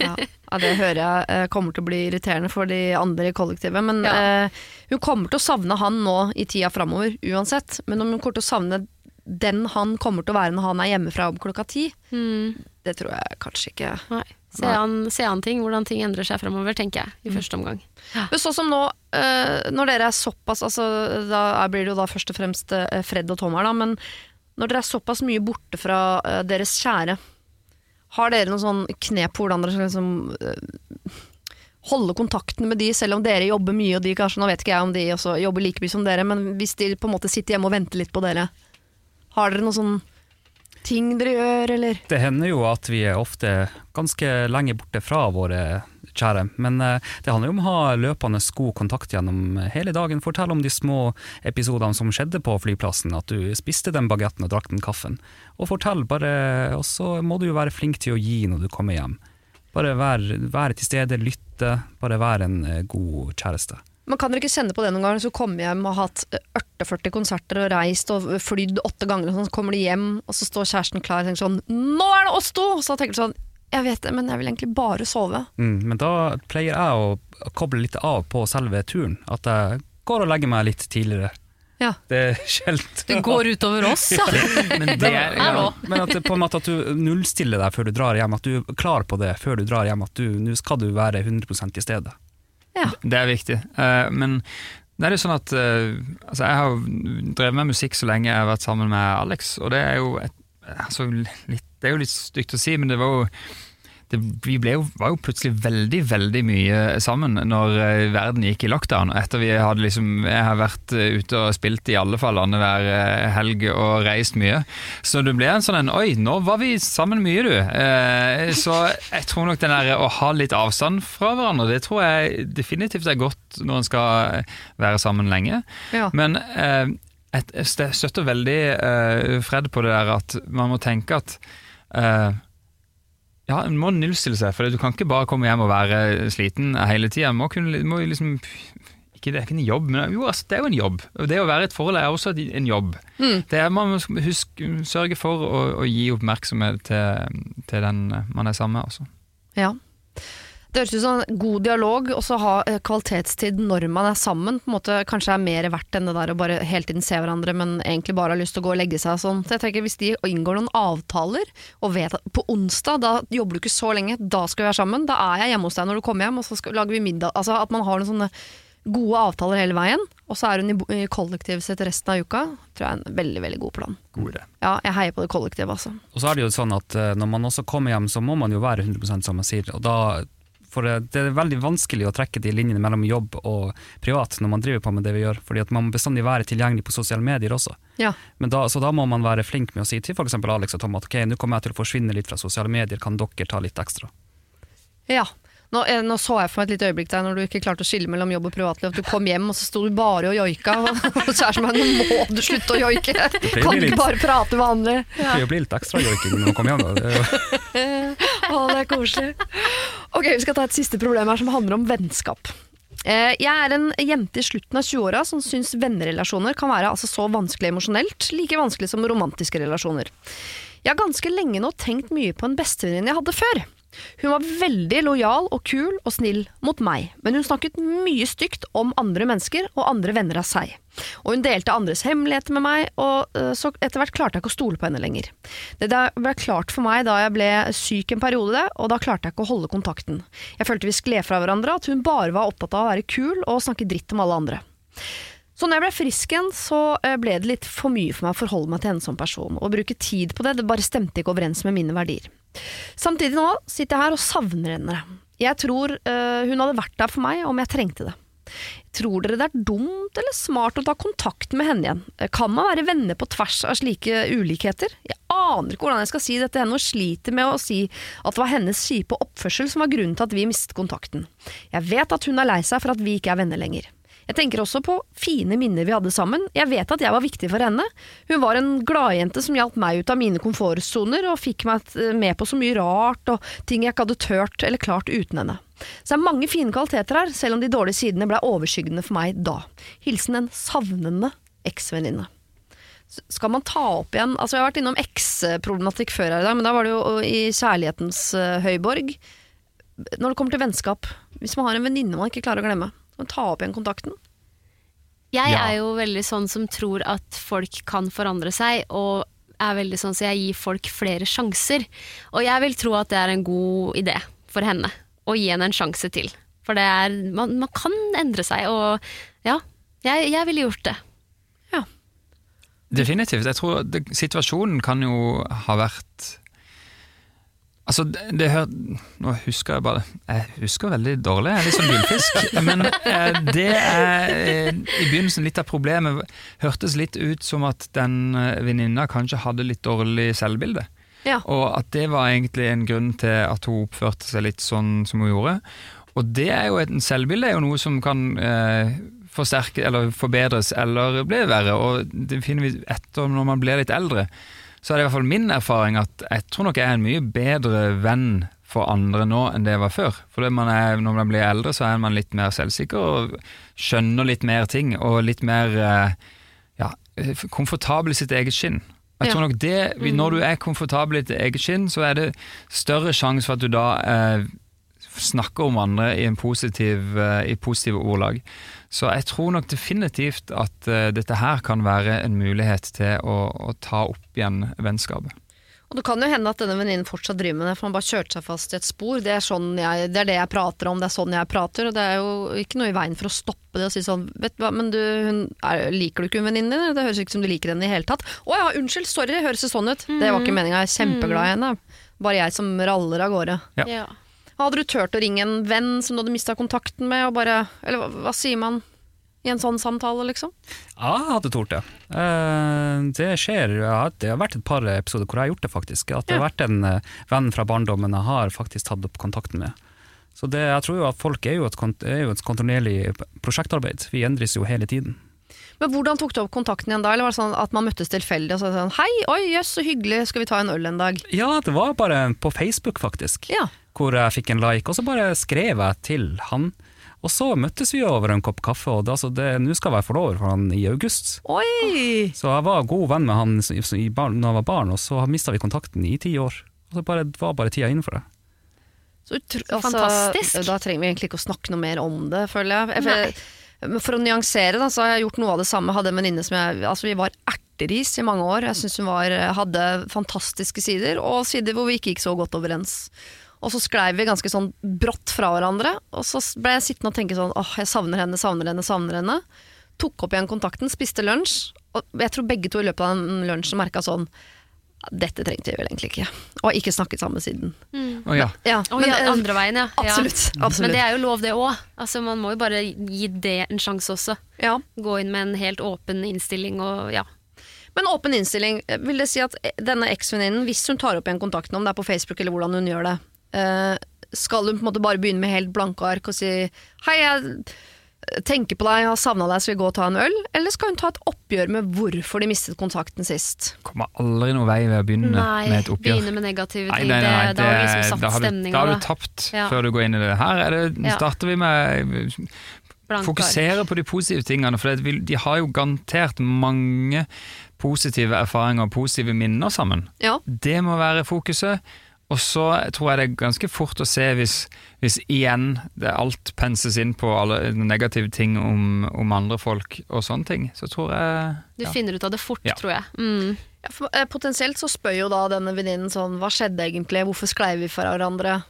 Ja, ja, det hører jeg eh, kommer til å bli irriterende for de andre i kollektivet. Men Ja. eh, hun kommer til å savne han nå i tida framover uansett. Men om hun kommer til å savne den han kommer til å være når han er hjemmefra om klokka ti, Mm, det tror jeg kanskje ikke. nei. Se an, se an ting, hvordan ting endrer seg fremover, tenker jeg, i første omgang. Ja. sånn som nå, eh, når dere er såpass altså, Da blir det jo da først og fremst eh, Fred og Tom her, da. Men når dere er såpass mye borte fra deres kjære, har dere noen sånn knep på hvordan dere skal liksom eh, holde kontakten med de, selv om dere jobber mye, og de kanskje, nå vet ikke jeg om de også jobber like mye som dere, men hvis de på en måte sitter hjemme og venter litt på dere, har dere noen sånn ting dere gjør, eller? Det hender jo at vi er ofte ganske lenge borte fra våre kjære, men eh, det handler jo om å ha løpende god kontakt gjennom hele dagen. Fortell om de små episodene som skjedde på flyplassen, at du spiste den bagetten og drakk den kaffen. Og fortell, bare, og så må du jo være flink til å gi når du kommer hjem. Bare være, vær til stede, lytte, bare være en eh, god kjæreste. Man kan dere ikke kjenne på det noen ganger, så kommer hjem og har hatt eh, 48 konserter og reist og flydd åtte ganger, og sånn, så kommer de hjem, og så står kjæresten klar og tenker sånn 'Nå er det oss to!' Og så tenker du sånn 'Jeg vet det, men jeg vil egentlig bare sove'. Mm, men da pleier jeg å koble litt av på selve turen. At jeg går og legger meg litt tidligere. Ja. Det er sjelden. Det går utover oss, (laughs) ja. Men det er, Hallo. Men at, på en måte at du nullstiller deg før du drar hjem, at du er klar på det før du drar hjem, at nå skal du være 100 i stedet. Det er viktig. Eh, men det er jo sånn at eh, altså Jeg har drevet med musikk så lenge jeg har vært sammen med Alex, og det er jo et, altså, litt, Det er jo litt stygt å si, men det var jo det, vi jo, var jo plutselig veldig veldig mye sammen når eh, verden gikk i lockdown. Etter vi hadde liksom Jeg har vært eh, ute og spilt i alle fall annenhver eh, helg og reist mye. Så det ble en sånn en Oi, nå var vi sammen mye, du. Eh, så jeg tror nok den der å ha litt avstand fra hverandre, det tror jeg definitivt er godt når en skal være sammen lenge. Ja. Men eh, jeg støtter veldig uh, Fred på det der at man må tenke at uh, Ja, En må nullstille seg, for du kan ikke bare komme hjem og være sliten hele tida. Må, kunne- må liksom ikke, Det er ikke en jobb, men jo, altså, det er jo en jobb. Det å være i et forhold er også en jobb. Det er, man må huske, sørge for å, å gi oppmerksomhet til, til den man er sammen med. Altså. Ja. Det høres ut som en god dialog, og så ha eh, kvalitetstid når man er sammen. På en måte Kanskje er mer verdt enn det der å bare hele tiden se hverandre, men egentlig bare har lyst til å gå og legge seg. og Sånn. Så jeg tenker Hvis de inngår noen avtaler, og vet at på onsdag da jobber du ikke så lenge, da skal vi være sammen, da er jeg hjemme hos deg når du kommer hjem, og så skal, lager vi middag. Altså At man har noen sånne gode avtaler hele veien, og så er hun i, i kollektivet sitt resten av uka, tror jeg er en veldig veldig god plan. God idé. Ja, jeg heier på det kollektivet, altså. Og så er det jo sånn at eh, når man også kommer hjem, så må man jo være 100% som man sier. Og da, for det er veldig vanskelig å trekke de linjene mellom jobb og privat når man driver på med det vi gjør, fordi at man må bestandig være tilgjengelig på sosiale medier også. Ja. Men da, så da må man være flink med å si til f.eks. Alex og Tom at ok, nå kommer jeg til å forsvinne litt fra sosiale medier, kan dere ta litt ekstra? Ja. Nå, eh, nå så jeg for meg et lite øyeblikk der når du ikke klarte å skille mellom jobb og privatliv. At du kom hjem og så sto du bare og joika. Og (laughs) kjæresten min, nå må du slutte å joike! blir Kan du ikke bare prate vanlig? Det kan jo bli litt ekstra joiking når man kommer hjem. (laughs) Å, det er koselig. Ok, Vi skal ta et siste problem her som handler om vennskap. Eh, Jeg er en jente i slutten av 20-åra som syns vennerelasjoner kan være altså så vanskelig emosjonelt, like vanskelig som romantiske relasjoner. Jeg har ganske lenge nå tenkt mye på en bestevenninne jeg hadde før. Hun var veldig lojal og kul og snill mot meg, men hun snakket mye stygt om andre mennesker og andre venner av seg. Og hun delte andres hemmeligheter med meg, og eh, så etter hvert klarte jeg ikke å stole på henne lenger. Det ble klart for meg da jeg ble syk en periode, og da klarte jeg ikke å holde kontakten. Jeg følte vi skled fra hverandre, at hun bare var opptatt av å være kul og snakke dritt om alle andre. Så når jeg ble frisk igjen, så eh, ble det litt for mye for meg å forholde meg til henne som person, og bruke tid på det, det bare stemte ikke overens med mine verdier. Samtidig nå sitter jeg her og savner henne. Jeg tror eh, hun hadde vært der for meg om jeg trengte det. Tror dere det er dumt eller smart å ta kontakt med henne igjen? Kan man være venner på tvers av slike ulikheter? Jeg aner ikke hvordan jeg skal si dette henne, og sliter med å si at det var hennes kjipe oppførsel som var grunnen til at vi mistet kontakten. Jeg vet at hun er lei seg for at vi ikke er venner lenger. Jeg tenker også på fine minner vi hadde sammen. Jeg vet at jeg var viktig for henne. Hun var en gladjente som hjalp meg ut av mine komfortsoner, og fikk meg med på så mye rart og ting jeg ikke hadde tørt eller klart uten henne. Så det er mange fine kvaliteter her, selv om de dårlige sidene ble overskyggende for meg da. Hilsen en savnende eksvenninne. Skal man ta opp igjen Altså Jeg har vært innom eks-problematikk før her i dag, men da var det jo i kjærlighetens eh, høyborg. Når det kommer til vennskap, hvis man har en venninne man ikke klarer å glemme, kan man ta opp igjen kontakten. Jeg Ja. er jo veldig sånn som tror at folk kan forandre seg, og er veldig sånn så jeg gir folk flere sjanser. Og jeg vil tro at det er en god idé for henne, å gi henne en sjanse til. For det er, man, man kan endre seg, og ja, jeg, jeg ville gjort det. Definitivt. Jeg tror det, situasjonen kan jo ha vært Altså, det, det hør, Nå husker jeg bare Jeg husker veldig dårlig, jeg er litt sånn gullfisk. (laughs) Men eh, det er eh, i begynnelsen litt av problemet. Hørtes litt ut som at den eh, venninna kanskje hadde litt dårlig selvbilde. Ja. Og at det var egentlig en grunn til at hun oppførte seg litt sånn som hun gjorde. Og det er jo et selvbilde er jo noe som kan eh, forsterke eller forbedres eller bli verre. Og det finner vi etter når man blir litt eldre. Så er det i hvert fall min erfaring at jeg tror nok jeg er en mye bedre venn for andre nå enn det jeg var før. For man er, når man blir eldre, så er man litt mer selvsikker og skjønner litt mer ting. Og litt mer eh, ja, komfortabel i sitt eget skinn. Jeg tror nok det, Når du er komfortabel i ditt eget skinn, så er det større sjanse for at du da eh, snakker om andre i en positiv, eh, i positive ordlag. Så jeg tror nok definitivt at eh, dette her kan være en mulighet til å, å ta opp igjen vennskapet. Og det kan jo hende at denne venninnen fortsatt driver med det, for han bare kjørte seg fast i et spor. Det er, sånn jeg, det er det jeg prater om, det er sånn jeg prater, og det er jo ikke noe i veien for å stoppe det og si sånn Vet du hva, men du, hun, er, liker du ikke venninnen din? Det høres ikke ut som du liker henne i hele tatt. Å ja, unnskyld, sorry, høres det sånn ut? Det var ikke meninga, jeg er kjempeglad i henne. Bare jeg som raller av gårde. Ja. Ja. Hadde du turt å ringe en venn som du hadde mista kontakten med, og bare Eller hva, hva sier man i en sånn samtale, liksom? Ja, jeg hadde tort det. Eh, det skjer. Det har vært et par episoder hvor jeg har gjort det, faktisk. At det har vært en eh, venn fra barndommen jeg har faktisk tatt opp kontakten med. Så det, jeg tror jo at folk er jo et, er jo et kontinuerlig prosjektarbeid. Vi endres jo hele tiden. Men hvordan tok du opp kontakten igjen da? Eller var det sånn at man møttes tilfeldig og sa sånn Hei, oi, jøss, så hyggelig, skal vi ta en øl en dag? Ja, det var bare på Facebook, faktisk. Ja. Hvor jeg fikk en like, og så bare skrev jeg til han. Og så møttes vi over en kopp kaffe, og det, altså, nå skal jeg være forlover for han i august. Oi! Så jeg var god venn med han i, når jeg var barn, og så mista vi kontakten i ti år. Og så bare, var bare tida innenfor det. Så utro- Fantastisk. Altså, da trenger vi egentlig ikke å snakke noe mer om det, føler jeg. For, for å nyansere, da, så har jeg gjort noe av det samme. Hadde en venninne som jeg Altså, vi var erteris i mange år. Jeg syns hun var, hadde fantastiske sider, og sider hvor vi ikke gikk så godt overens. Og så sklei vi ganske sånn brått fra hverandre, og så ble jeg sittende og tenke sånn åh, jeg savner henne, savner henne, savner henne. Tok opp igjen kontakten, spiste lunsj, og jeg tror begge to i løpet av den lunsjen merka sånn dette trengte vi vel egentlig ikke. Og har ikke snakket sammen siden. Å ja. Ja, Og men, ja, eh, andre veien, ja. Absolutt. ja. absolutt. Men det er jo lov, det òg. Altså, man må jo bare gi det en sjanse også. ja. Gå inn med en helt åpen innstilling og ja. Men åpen innstilling, vil det si at denne eksvenninnen, hvis hun tar opp igjen kontakten, om det er på Facebook eller hvordan hun gjør det, eh, skal hun på en måte bare begynne med helt blanke ark og si hei, jeg tenker på deg, jeg har savna deg, skal vi gå og ta en øl? Eller skal hun ta et oppgjør med hvorfor de mistet kontakten sist? Kommer aldri noen vei ved å begynne Nei, med et oppgjør. begynne med negative Nei, ting. nei, nei, det, da har du liksom det- satt da har du- Da har du tapt Ja. før du går inn i det. Her er det, starter vi med Blanke fokusere på de positive tingene, for det de har jo garantert mange positive erfaringer og positive minner sammen. Ja. Det må være fokuset. Og så tror jeg det er ganske fort å se hvis, hvis igjen det alt penses inn på alle negative ting om, om andre folk og sånne ting. Så tror jeg Du ja. finner ut av det fort, Ja. tror jeg. Mm. Ja, for, eh, potensielt så spør jo da denne venninnen sånn hva skjedde egentlig, hvorfor sklei vi fra hverandre?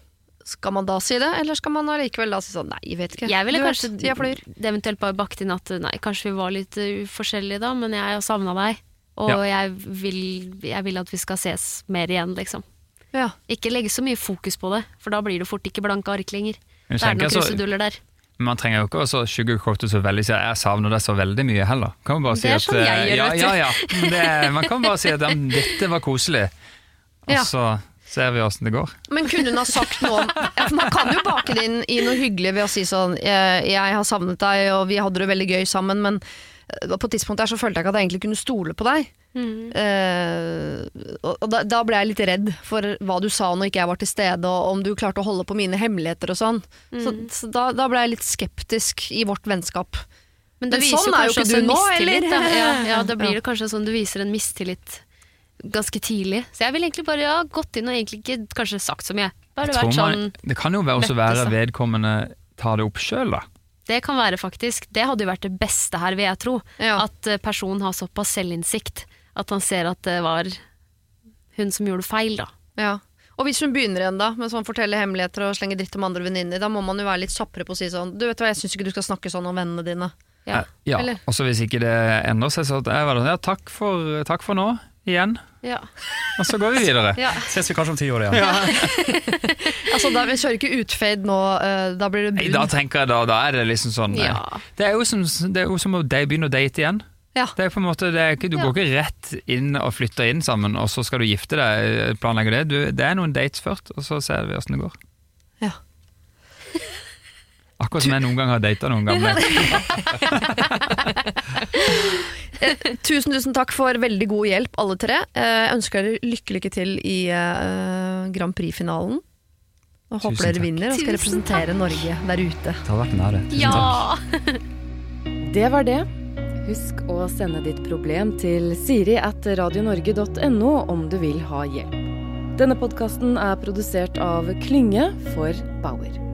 Skal man da si det, eller skal man allikevel da si sånn nei, jeg vet ikke. Jeg ville Du kanskje flyr. det eventuelt bare bakt inn at nei, kanskje vi var litt uh, forskjellige da, men jeg har savna deg. Og jeg, vil, jeg vil at vi skal ses mer igjen, liksom. Ja. Ikke legge så mye fokus på det, for da blir det fort ikke blanke ark lenger. Det er noen kruseduller der. Man trenger jo ikke å sugarcoate så veldig si at jeg savner det så veldig mye heller. Kan man bare si Det er at, sånn jeg eh, gjør, ja, vet du. ja, ja. Det, man kan bare si at ja, dette var koselig, og Ja. så ser vi åssen det går. Men kunne hun ha sagt noe om (laughs) ja, Man kan jo bake det inn i noe hyggelig ved å si sånn jeg, 'Jeg har savnet deg, og vi hadde det veldig gøy sammen', men eh, på et tidspunkt der så følte jeg ikke at jeg egentlig kunne stole på deg. Mm. Uh, og da, da ble jeg litt redd for hva du sa når ikke jeg var til stede, og om du klarte å holde på mine hemmeligheter og sånn. Så, så da, da ble jeg litt skeptisk i vårt vennskap. Men det Men viser sånn jo er jo ikke du en nå, eller? Da. Ja, ja, da blir det kanskje sånn du viser en mistillit ganske tidlig. Så jeg ville egentlig bare ja, gått inn og egentlig ikke kanskje sagt så mye. Bare Jeg tror vært sånn det kan jo også være vedkommende tar det opp sjøl, da. Det kan være faktisk. Det hadde jo vært det beste her, vil jeg tro. Ja. At eh, personen har såpass selvinnsikt at han ser at det var hun som gjorde feil, da. Ja. Og hvis hun begynner igjen da med sånn fortelle hemmeligheter og slenge dritt om andre venninner, da må man jo være litt kjappere på å si sånn Du vet hva, jeg syns ikke du skal snakke sånn om vennene dine. Ja. Ja, Og så hvis ikke det endrer seg, så er det ja, takk for, takk for nå, igjen. Ja. Og så går vi videre. ja. Ses vi kanskje om ti år igjen. (laughs) Altså, da, Vi kjører ikke utfade nå, eh, da blir det Nei, da tenker jeg da, da er det liksom sånn eh, Ja. Det er som, det er jo som å de- begynne å date igjen. Ja. Det er på en måte, det er ikke, du Ja. går ikke rett inn og flytter inn sammen, og så skal du gifte deg. eh, planlegge Det du, det er noen dates først, og så ser vi åssen det går. Ja. Akkurat som jeg noen gang har data noen gamle. (laughs) Tusen, tusen takk for veldig god hjelp, alle tre. Eh, Jeg ønsker dere lykke, lykke til i uh, Grand Prix-finalen. Og Tusen håper dere takk. vinner og skal Tusen representere Norge der ute. Det har vært nære. ære. Tusen takk. (laughs) Det var det. Husk å sende ditt problem til siri at radionorge.no om du vil ha hjelp. Denne podkasten er produsert av Klynge for Bauer.